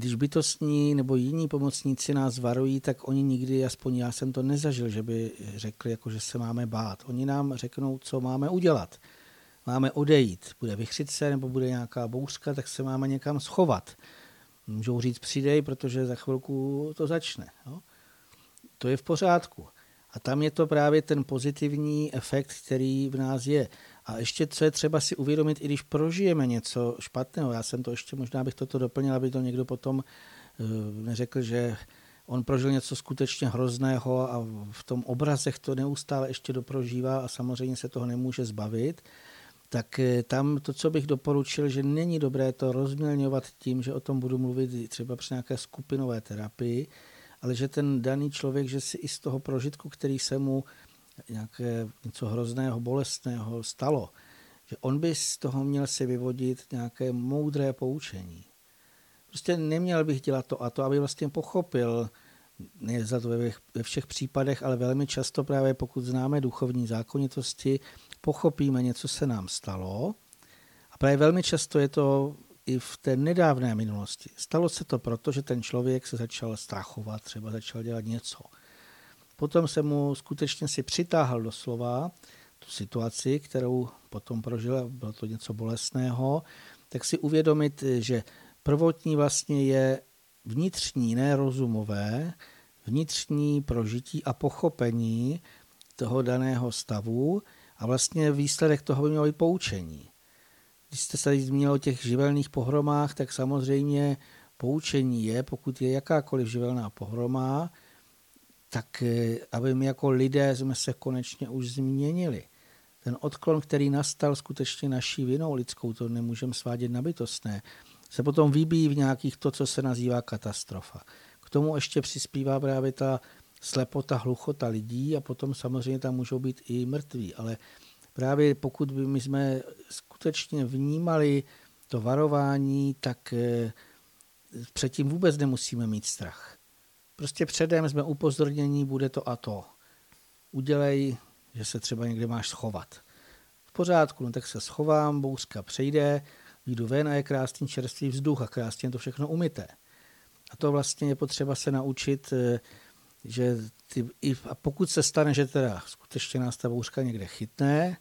když bytostní nebo jiní pomocníci nás varují, tak oni nikdy, aspoň já jsem to nezažil, že by řekli, jako, že se máme bát. Oni nám řeknou, co máme udělat. Máme odejít. Bude vychřice nebo bude nějaká bouřka, tak se máme někam schovat. Můžou říct přidej, protože za chvilku to začne. Jo? To je v pořádku. A tam je to právě ten pozitivní efekt, který v nás je. A ještě, co je třeba si uvědomit, i když prožijeme něco špatného, já jsem to ještě, možná bych toto doplnil, aby to někdo potom uh, neřekl, že on prožil něco skutečně hrozného a v tom obrazech to neustále ještě doprožívá a samozřejmě se toho nemůže zbavit, tak eh, tam to, co bych doporučil, že není dobré to rozmělňovat tím, že o tom budu mluvit třeba při nějaké skupinové terapii, ale že ten daný člověk, že si i z toho prožitku, který se mu nějaké něco hrozného, bolestného stalo, že on by z toho měl si vyvodit nějaké moudré poučení. Prostě neměl bych dělat to a to, aby vlastně pochopil, ne za to ve všech případech, ale velmi často právě pokud známe duchovní zákonitosti, pochopíme něco se nám stalo a právě velmi často je to i v té nedávné minulosti. Stalo se to proto, že ten člověk se začal strachovat, třeba začal dělat něco – Potom se mu skutečně si přitáhl do slova tu situaci, kterou potom prožil, bylo to něco bolestného, tak si uvědomit, že prvotní vlastně je vnitřní, ne rozumové, vnitřní prožití a pochopení toho daného stavu a vlastně výsledek toho by mělo být poučení. Když jste se zmínil o těch živelných pohromách, tak samozřejmě poučení je, pokud je jakákoliv živelná pohroma, tak eh, aby my jako lidé jsme se konečně už změnili. Ten odklon, který nastal skutečně naší vinou lidskou, to nemůžeme svádět na bytostné, se potom vybíjí v nějakých to, co se nazývá katastrofa. K tomu ještě přispívá právě ta slepota, hluchota lidí a potom samozřejmě tam můžou být i mrtví. Ale právě pokud by my jsme skutečně vnímali to varování, tak eh, předtím vůbec nemusíme mít strach. Prostě předem jsme upozornění, bude to a to. Udělej, že se třeba někde máš schovat. V pořádku, no tak se schovám, bouřka přejde, jdu ven a je krásný čerstvý vzduch a krásně to všechno umyté. A to vlastně je potřeba se naučit, eh, že ty, i, a pokud se stane, že teda skutečně nás ta bouřka někde chytne,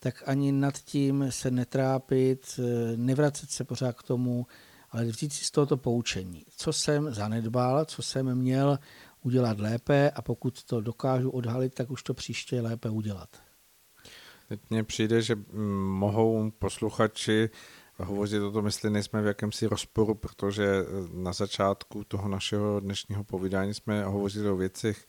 tak ani nad tím se netrápit, eh, nevracet se pořád k tomu, ale vzít si z tohoto poučení, co jsem zanedbal, co jsem měl udělat lépe a pokud to dokážu odhalit, tak už to příště lépe udělat. Teď mně přijde, že mohou posluchači hovořit o tom, jestli nejsme v jakémsi rozporu, protože na začátku toho našeho dnešního povídání jsme hovořili o věcech,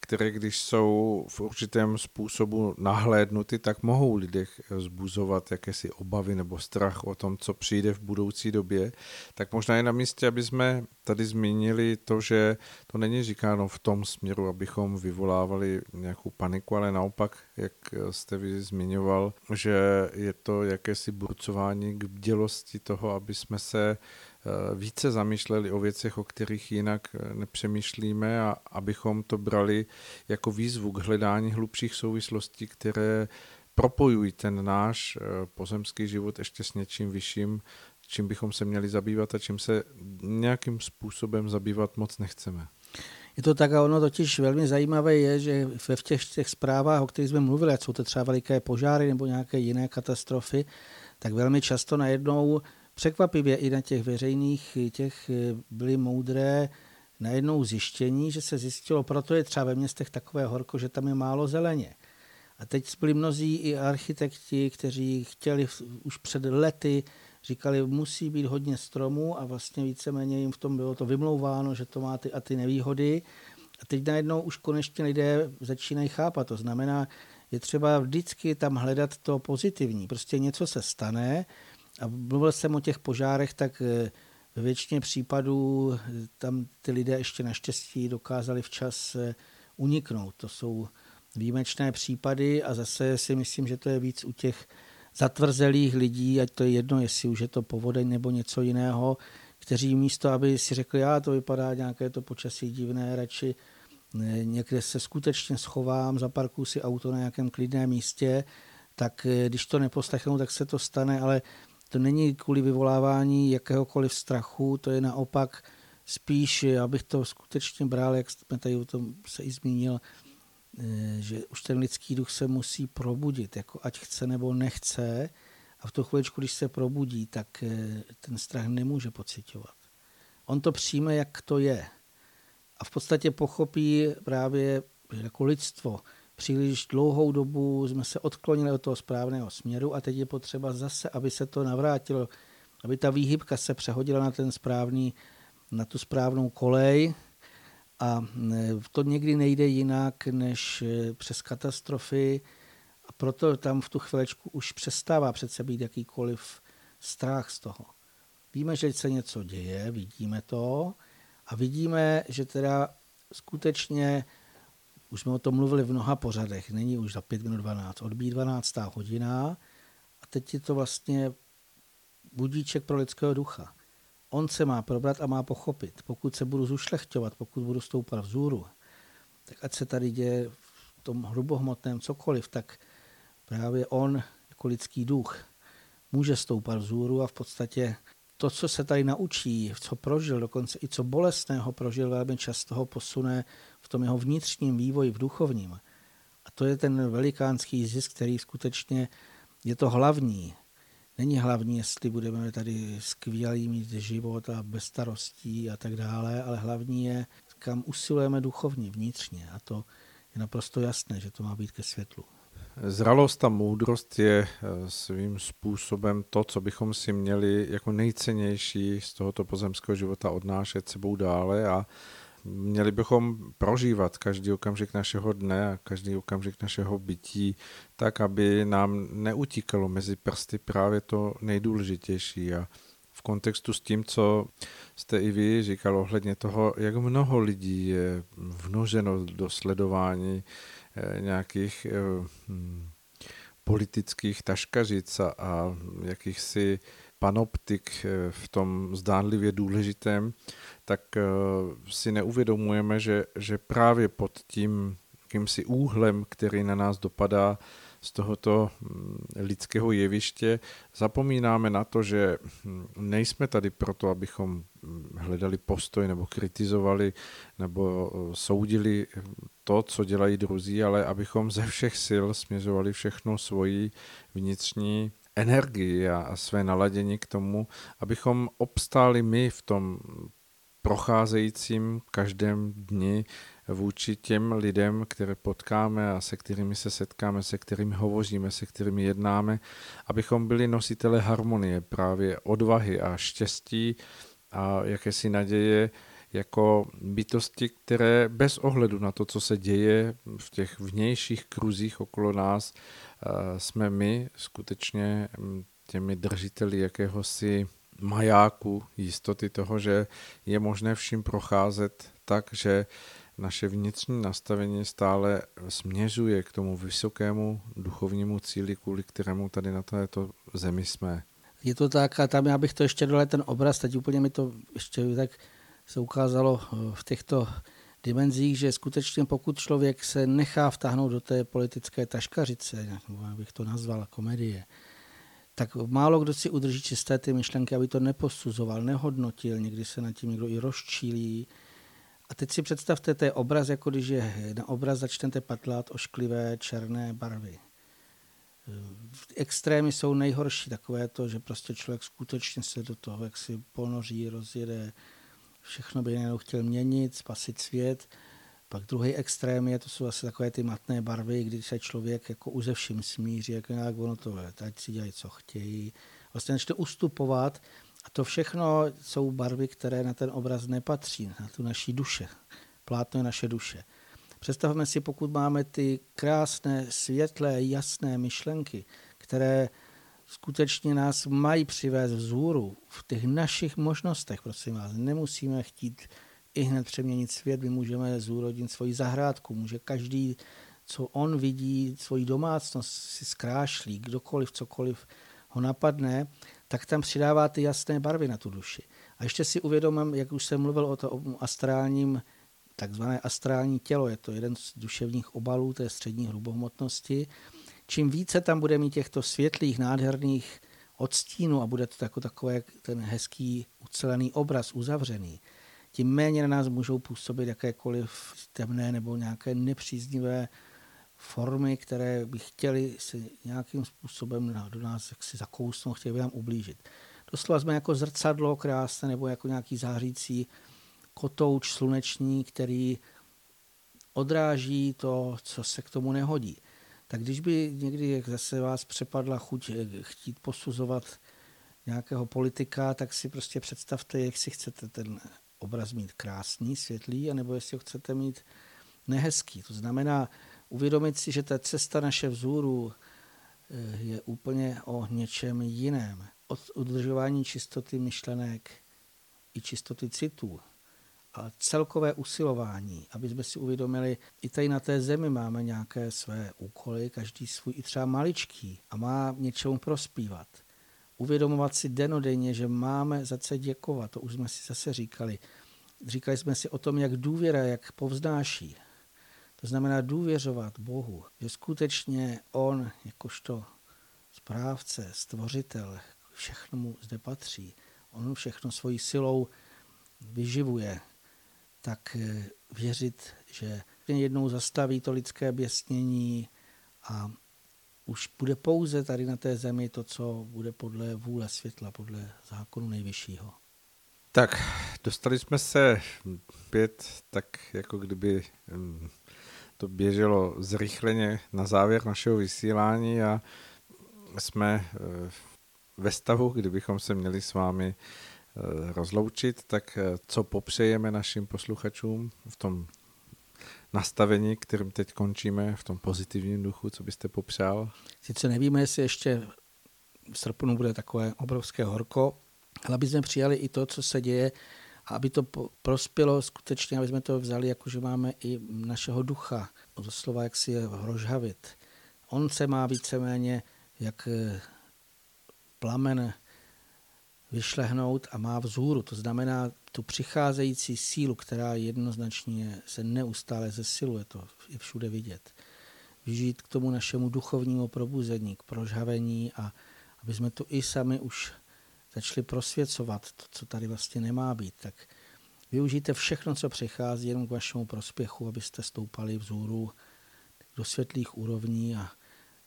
které když jsou v určitém způsobu nahlédnuty, tak mohou lidech zbuzovat jakési obavy nebo strach o tom, co přijde v budoucí době, tak možná je na místě, aby jsme tady zmínili to, že to není říkáno v tom směru, abychom vyvolávali nějakou paniku, ale naopak, jak jste vy zmiňoval, že je to jakési burcování k bdělosti toho, aby jsme se více zamýšleli o věcech, o kterých jinak eh, nepřemýšlíme a abychom to brali jako výzvu k hledání hlubších souvislostí, které propojují ten náš eh, pozemský život ještě s něčím vyšším, čím bychom se měli zabývat a čím se nějakým způsobem zabývat moc nechceme. Je to tak a ono totiž velmi zajímavé je, že ve v těch, těch zprávách, o kterých jsme mluvili, ať jsou to třeba veliké požáry nebo nějaké jiné katastrofy, tak velmi často najednou překvapivě i na těch veřejných těch byly moudré najednou zjištění, že se zjistilo, proto je třeba ve městech takové horko, že tam je málo zeleně. A teď byli mnozí i architekti, kteří chtěli už před lety, říkali, musí být hodně stromů a vlastně víceméně jim v tom bylo to vymlouváno, že to má ty a ty nevýhody. A teď najednou už konečně lidé začínají chápat. To znamená, je třeba vždycky tam hledat to pozitivní. Prostě něco se stane a mluvil jsem o těch požárech, tak eh, ve většině případů eh, tam ty lidé ještě naštěstí dokázali včas eh, uniknout. To jsou výjimečné případy a zase si myslím, že to je víc u těch zatvrzelých lidí, ať to je jedno, jestli už je to povodeň nebo něco jiného, kteří místo, aby si řekli, já to vypadá nějaké to počasí divné, radši někde se skutečně schovám, zaparkuju si auto na nějakém klidném místě, tak když to neposlechnou, tak se to stane, ale to není kvůli vyvolávání jakéhokoliv strachu, to je naopak spíš, abych to skutečně bral, jak jsme tady o tom se i zmínil, Eh, že už ten lidský duch se musí probudit, jako ať chce nebo nechce. A v tu chviličku, když se probudí, tak eh, ten strach nemůže pocitovat. On to přijme, jak to je. A v podstatě pochopí právě jako lidstvo. Příliš dlouhou dobu jsme se odklonili od toho správného směru a teď je potřeba zase, aby se to navrátilo, aby ta výhybka se přehodila na ten správný, na tu správnou kolej, a e, to někdy nejde jinak než e, přes katastrofy. A proto tam v tu chvilečku už přestává přece být jakýkoliv strach z toho. Víme, že se něco děje, vidíme to. A vidíme, že teda skutečně, už jsme o tom mluvili v mnoha pořadech, není už za 5 minut 12, odbí 12. hodina a teď je to vlastně budíček pro lidského ducha on se má probrat a má pochopit. Pokud se budu zušlechťovat, pokud budu stoupat vzhůru, tak ať se tady děje v tom hrubohmotném cokoliv, tak právě on jako lidský duch může stoupat vzhůru a v podstatě to, co se tady naučí, co prožil, dokonce i co bolestného prožil, velmi často ho posune v tom jeho vnitřním vývoji, v duchovním. A to je ten velikánský zisk, který skutečně je to hlavní. Není hlavní, jestli budeme tady skvělý mít život a bez starostí a tak dále, ale hlavní je, kam usilujeme duchovně, vnitřně. A to je naprosto jasné, že to má být ke světlu. Zralost a moudrost je eh, svým způsobem to, co bychom si měli jako nejcennější z tohoto pozemského života odnášet sebou dále a Měli bychom prožívat každý okamžik našeho dne a každý okamžik našeho bytí tak, aby nám neutíkalo mezi prsty právě to nejdůležitější. A v kontextu s tím, co jste i vy říkal ohledně toho, jak mnoho lidí je vnoženo do sledování nějakých eh, hm, politických taškařic a jakýchsi panoptik eh, v tom zdánlivě důležitém, tak eh, si neuvědomujeme, že, že právě pod tím jakýmsi úhlem, který na nás dopadá z tohoto hm, lidského jeviště, zapomínáme na to, že hm, nejsme tady proto, abychom hm, hledali postoj nebo kritizovali nebo soudili to, co dělají druzí, ale abychom ze všech sil směřovali všechno svoji vnitřní energii a své naladění k tomu, abychom obstáli my v tom procházejícím každém dni vůči těm lidem, které potkáme a se kterými se setkáme, se kterými hovoříme, se kterými jednáme, abychom byli nositele harmonie, právě odvahy a štěstí a jakési naděje jako bytosti, které bez ohledu na to, co se děje v těch vnějších kruzích okolo nás, jsme my skutečně mm, těmi držiteli jakéhosi majáku jistoty toho, že je možné vším procházet tak, že naše vnitřní nastavení stále směřuje k tomu vysokému duchovnímu cíli, kvůli kterému tady na této zemi jsme. Je to tak a tam já bych to ještě dole ten obraz, teď úplně mi to ještě tak se ukázalo eh, v těchto dimenzích, že skutečně pokud člověk se nechá vtáhnout do té politické taškařice, nebo jak bych to nazval, komedie, tak málo kdo si udrží čisté ty myšlenky, aby to neposuzoval, nehodnotil, někdy se nad tím někdo i rozčílí. A teď si představte, to je obraz, jako když je na obraz začnete patlat ošklivé černé barvy. Extrémy jsou nejhorší, takové to, že prostě člověk skutečně se do toho, jak si ponoří, rozjede, všechno by jenom chtěl měnit, spasit svět. Pak druhý extrém je, to jsou asi takové ty matné barvy, kdy se člověk jako už ze vším smíří, jako nějak ono to je, ať si dělají, co chtějí. Vlastně začne ustupovat to všechno jsou barvy, které na ten obraz nepatří, na tu naší duše. Plátno je naše duše. Představme si, pokud máme ty krásné, světlé, jasné myšlenky, které skutečně nás mají přivést vzhůru v těch našich možnostech, prosím vás. Nemusíme chtít i hned přeměnit svět, my můžeme zúrodit svoji zahrádku, může každý, co on vidí, svoji domácnost si zkrášlí, kdokoliv, cokoliv ho napadne, tak tam přidává ty jasné barvy na tu duši. A ještě si uvědomím, jak už jsem mluvil o tom astrálním, takzvané astrální tělo, je to jeden z duševních obalů té střední hrubohmotnosti. Čím více tam bude mít těchto světlých, nádherných odstínů a bude to jako takové ten hezký ucelený obraz, uzavřený, tím méně na nás můžou působit jakékoliv temné nebo nějaké nepříznivé formy, které by chtěli se nějakým způsobem do nás jaksi zakousnout, chtěli by nám ublížit. Doslova jsme jako zrcadlo krásné nebo jako nějaký zářící kotouč sluneční, který odráží to, co se k tomu nehodí. Tak když by někdy zase vás přepadla chuť eh, chtít posuzovat nějakého politika, tak si prostě představte, jak si chcete ten obraz mít krásný, světlý, anebo jestli ho chcete mít nehezký. To znamená uvědomit si, že ta cesta naše vzůru eh, je úplně o něčem jiném. Od udržování čistoty myšlenek i čistoty citů a celkové usilování, aby jsme si uvědomili, i tady na té zemi máme nějaké své úkoly, každý svůj i třeba maličký a má něčemu prospívat uvědomovat si denodenně, že máme za co děkovat. To už jsme si zase říkali. Říkali jsme si o tom, jak důvěra, jak povznáší. To znamená důvěřovat Bohu, že skutečně On, jakožto správce, stvořitel, všechno mu zde patří. On všechno svojí silou vyživuje. Tak eh, věřit, že jednou zastaví to lidské běsnění a už bude pouze tady na té zemi to, co bude podle vůle světla, podle zákonu nejvyššího. Tak, dostali jsme se pět, tak jako kdyby to běželo zrychleně na závěr našeho vysílání a jsme eh, ve stavu, kdybychom se měli s vámi eh, rozloučit, tak eh, co popřejeme našim posluchačům v tom nastavení, kterým teď končíme, v tom pozitivním duchu, co byste popřál? Sice nevíme, jestli ještě v srpnu bude takové obrovské horko, ale aby jsme přijali i to, co se děje, aby to prospělo skutečně, aby jsme to vzali, jako že máme i našeho ducha, doslova jak si je hrožhavit. On se má víceméně jak eh, plamen vyšlehnout a má vzhůru. To znamená tu přicházející sílu, která jednoznačně se neustále zesiluje, to je všude vidět. Vyžít k tomu našemu duchovnímu probuzení, k prožhavení a aby jsme to i sami už začali prosvěcovat, to, co tady vlastně nemá být, tak využijte všechno, co přichází jenom k vašemu prospěchu, abyste stoupali vzhůru do světlých úrovní a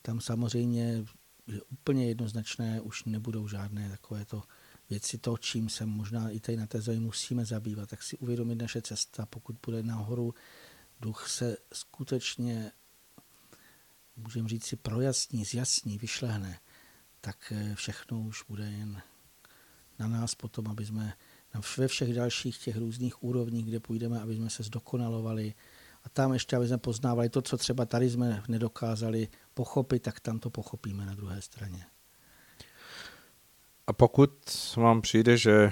tam samozřejmě je úplně jednoznačné, už nebudou žádné takovéto věci, to, čím se možná i tady na té zemi musíme zabývat, tak si uvědomit naše cesta, pokud bude nahoru, duch se skutečně, můžeme říct si, projasní, zjasní, vyšlehne, tak eh, všechno už bude jen na nás potom, aby jsme ve všech dalších těch různých úrovních, kde půjdeme, aby jsme se zdokonalovali a tam ještě, aby jsme poznávali to, co třeba tady jsme nedokázali pochopit, tak tam to pochopíme na druhé straně. A pokud vám přijde, že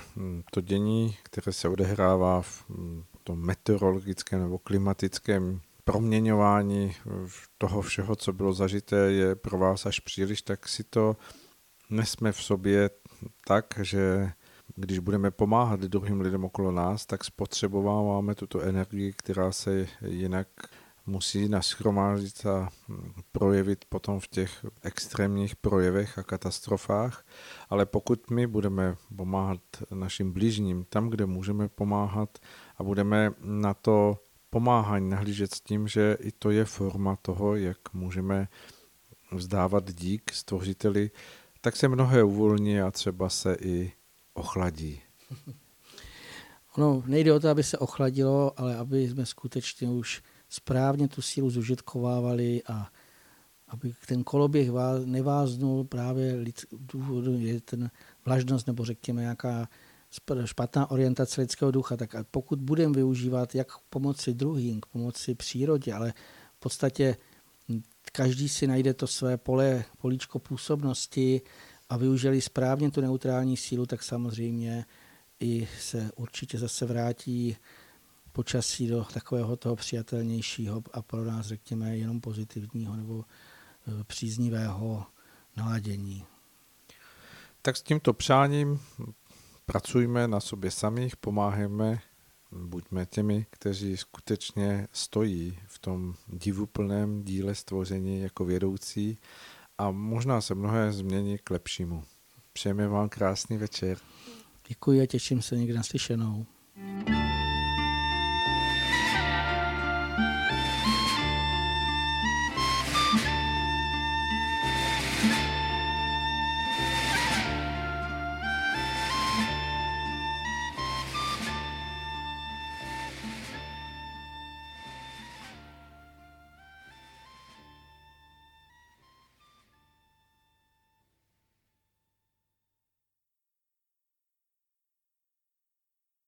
to dění, které se odehrává v tom meteorologickém nebo klimatickém proměňování toho všeho, co bylo zažité, je pro vás až příliš, tak si to nesme v sobě tak, že když budeme pomáhat druhým lidem okolo nás, tak spotřebováváme tuto energii, která se jinak musí naschromáždit a projevit potom v těch extrémních projevech a katastrofách, ale pokud my budeme pomáhat našim blížním tam, kde můžeme pomáhat a budeme na to pomáhání nahlížet s tím, že i to je forma toho, jak můžeme vzdávat dík stvořiteli, tak se mnohé uvolní a třeba se i ochladí. Ono nejde o to, aby se ochladilo, ale aby jsme skutečně už správně tu sílu zužitkovávali a aby ten koloběh neváznul právě lid, důvodu, je ten vlažnost nebo řekněme nějaká špatná orientace lidského ducha, tak pokud budeme využívat jak pomoci druhým, k pomoci přírodě, ale v podstatě každý si najde to své pole, políčko působnosti a využili správně tu neutrální sílu, tak samozřejmě i se určitě zase vrátí počasí do takového toho přijatelnějšího a pro nás, řekněme, jenom pozitivního nebo e, příznivého naladění. Tak s tímto přáním pracujme na sobě samých, pomáhejme, buďme těmi, kteří skutečně stojí v tom divuplném díle stvoření jako vědoucí a možná se mnohé změní k lepšímu. Přejeme vám krásný večer. Děkuji a těším se někdy na slyšenou. thank you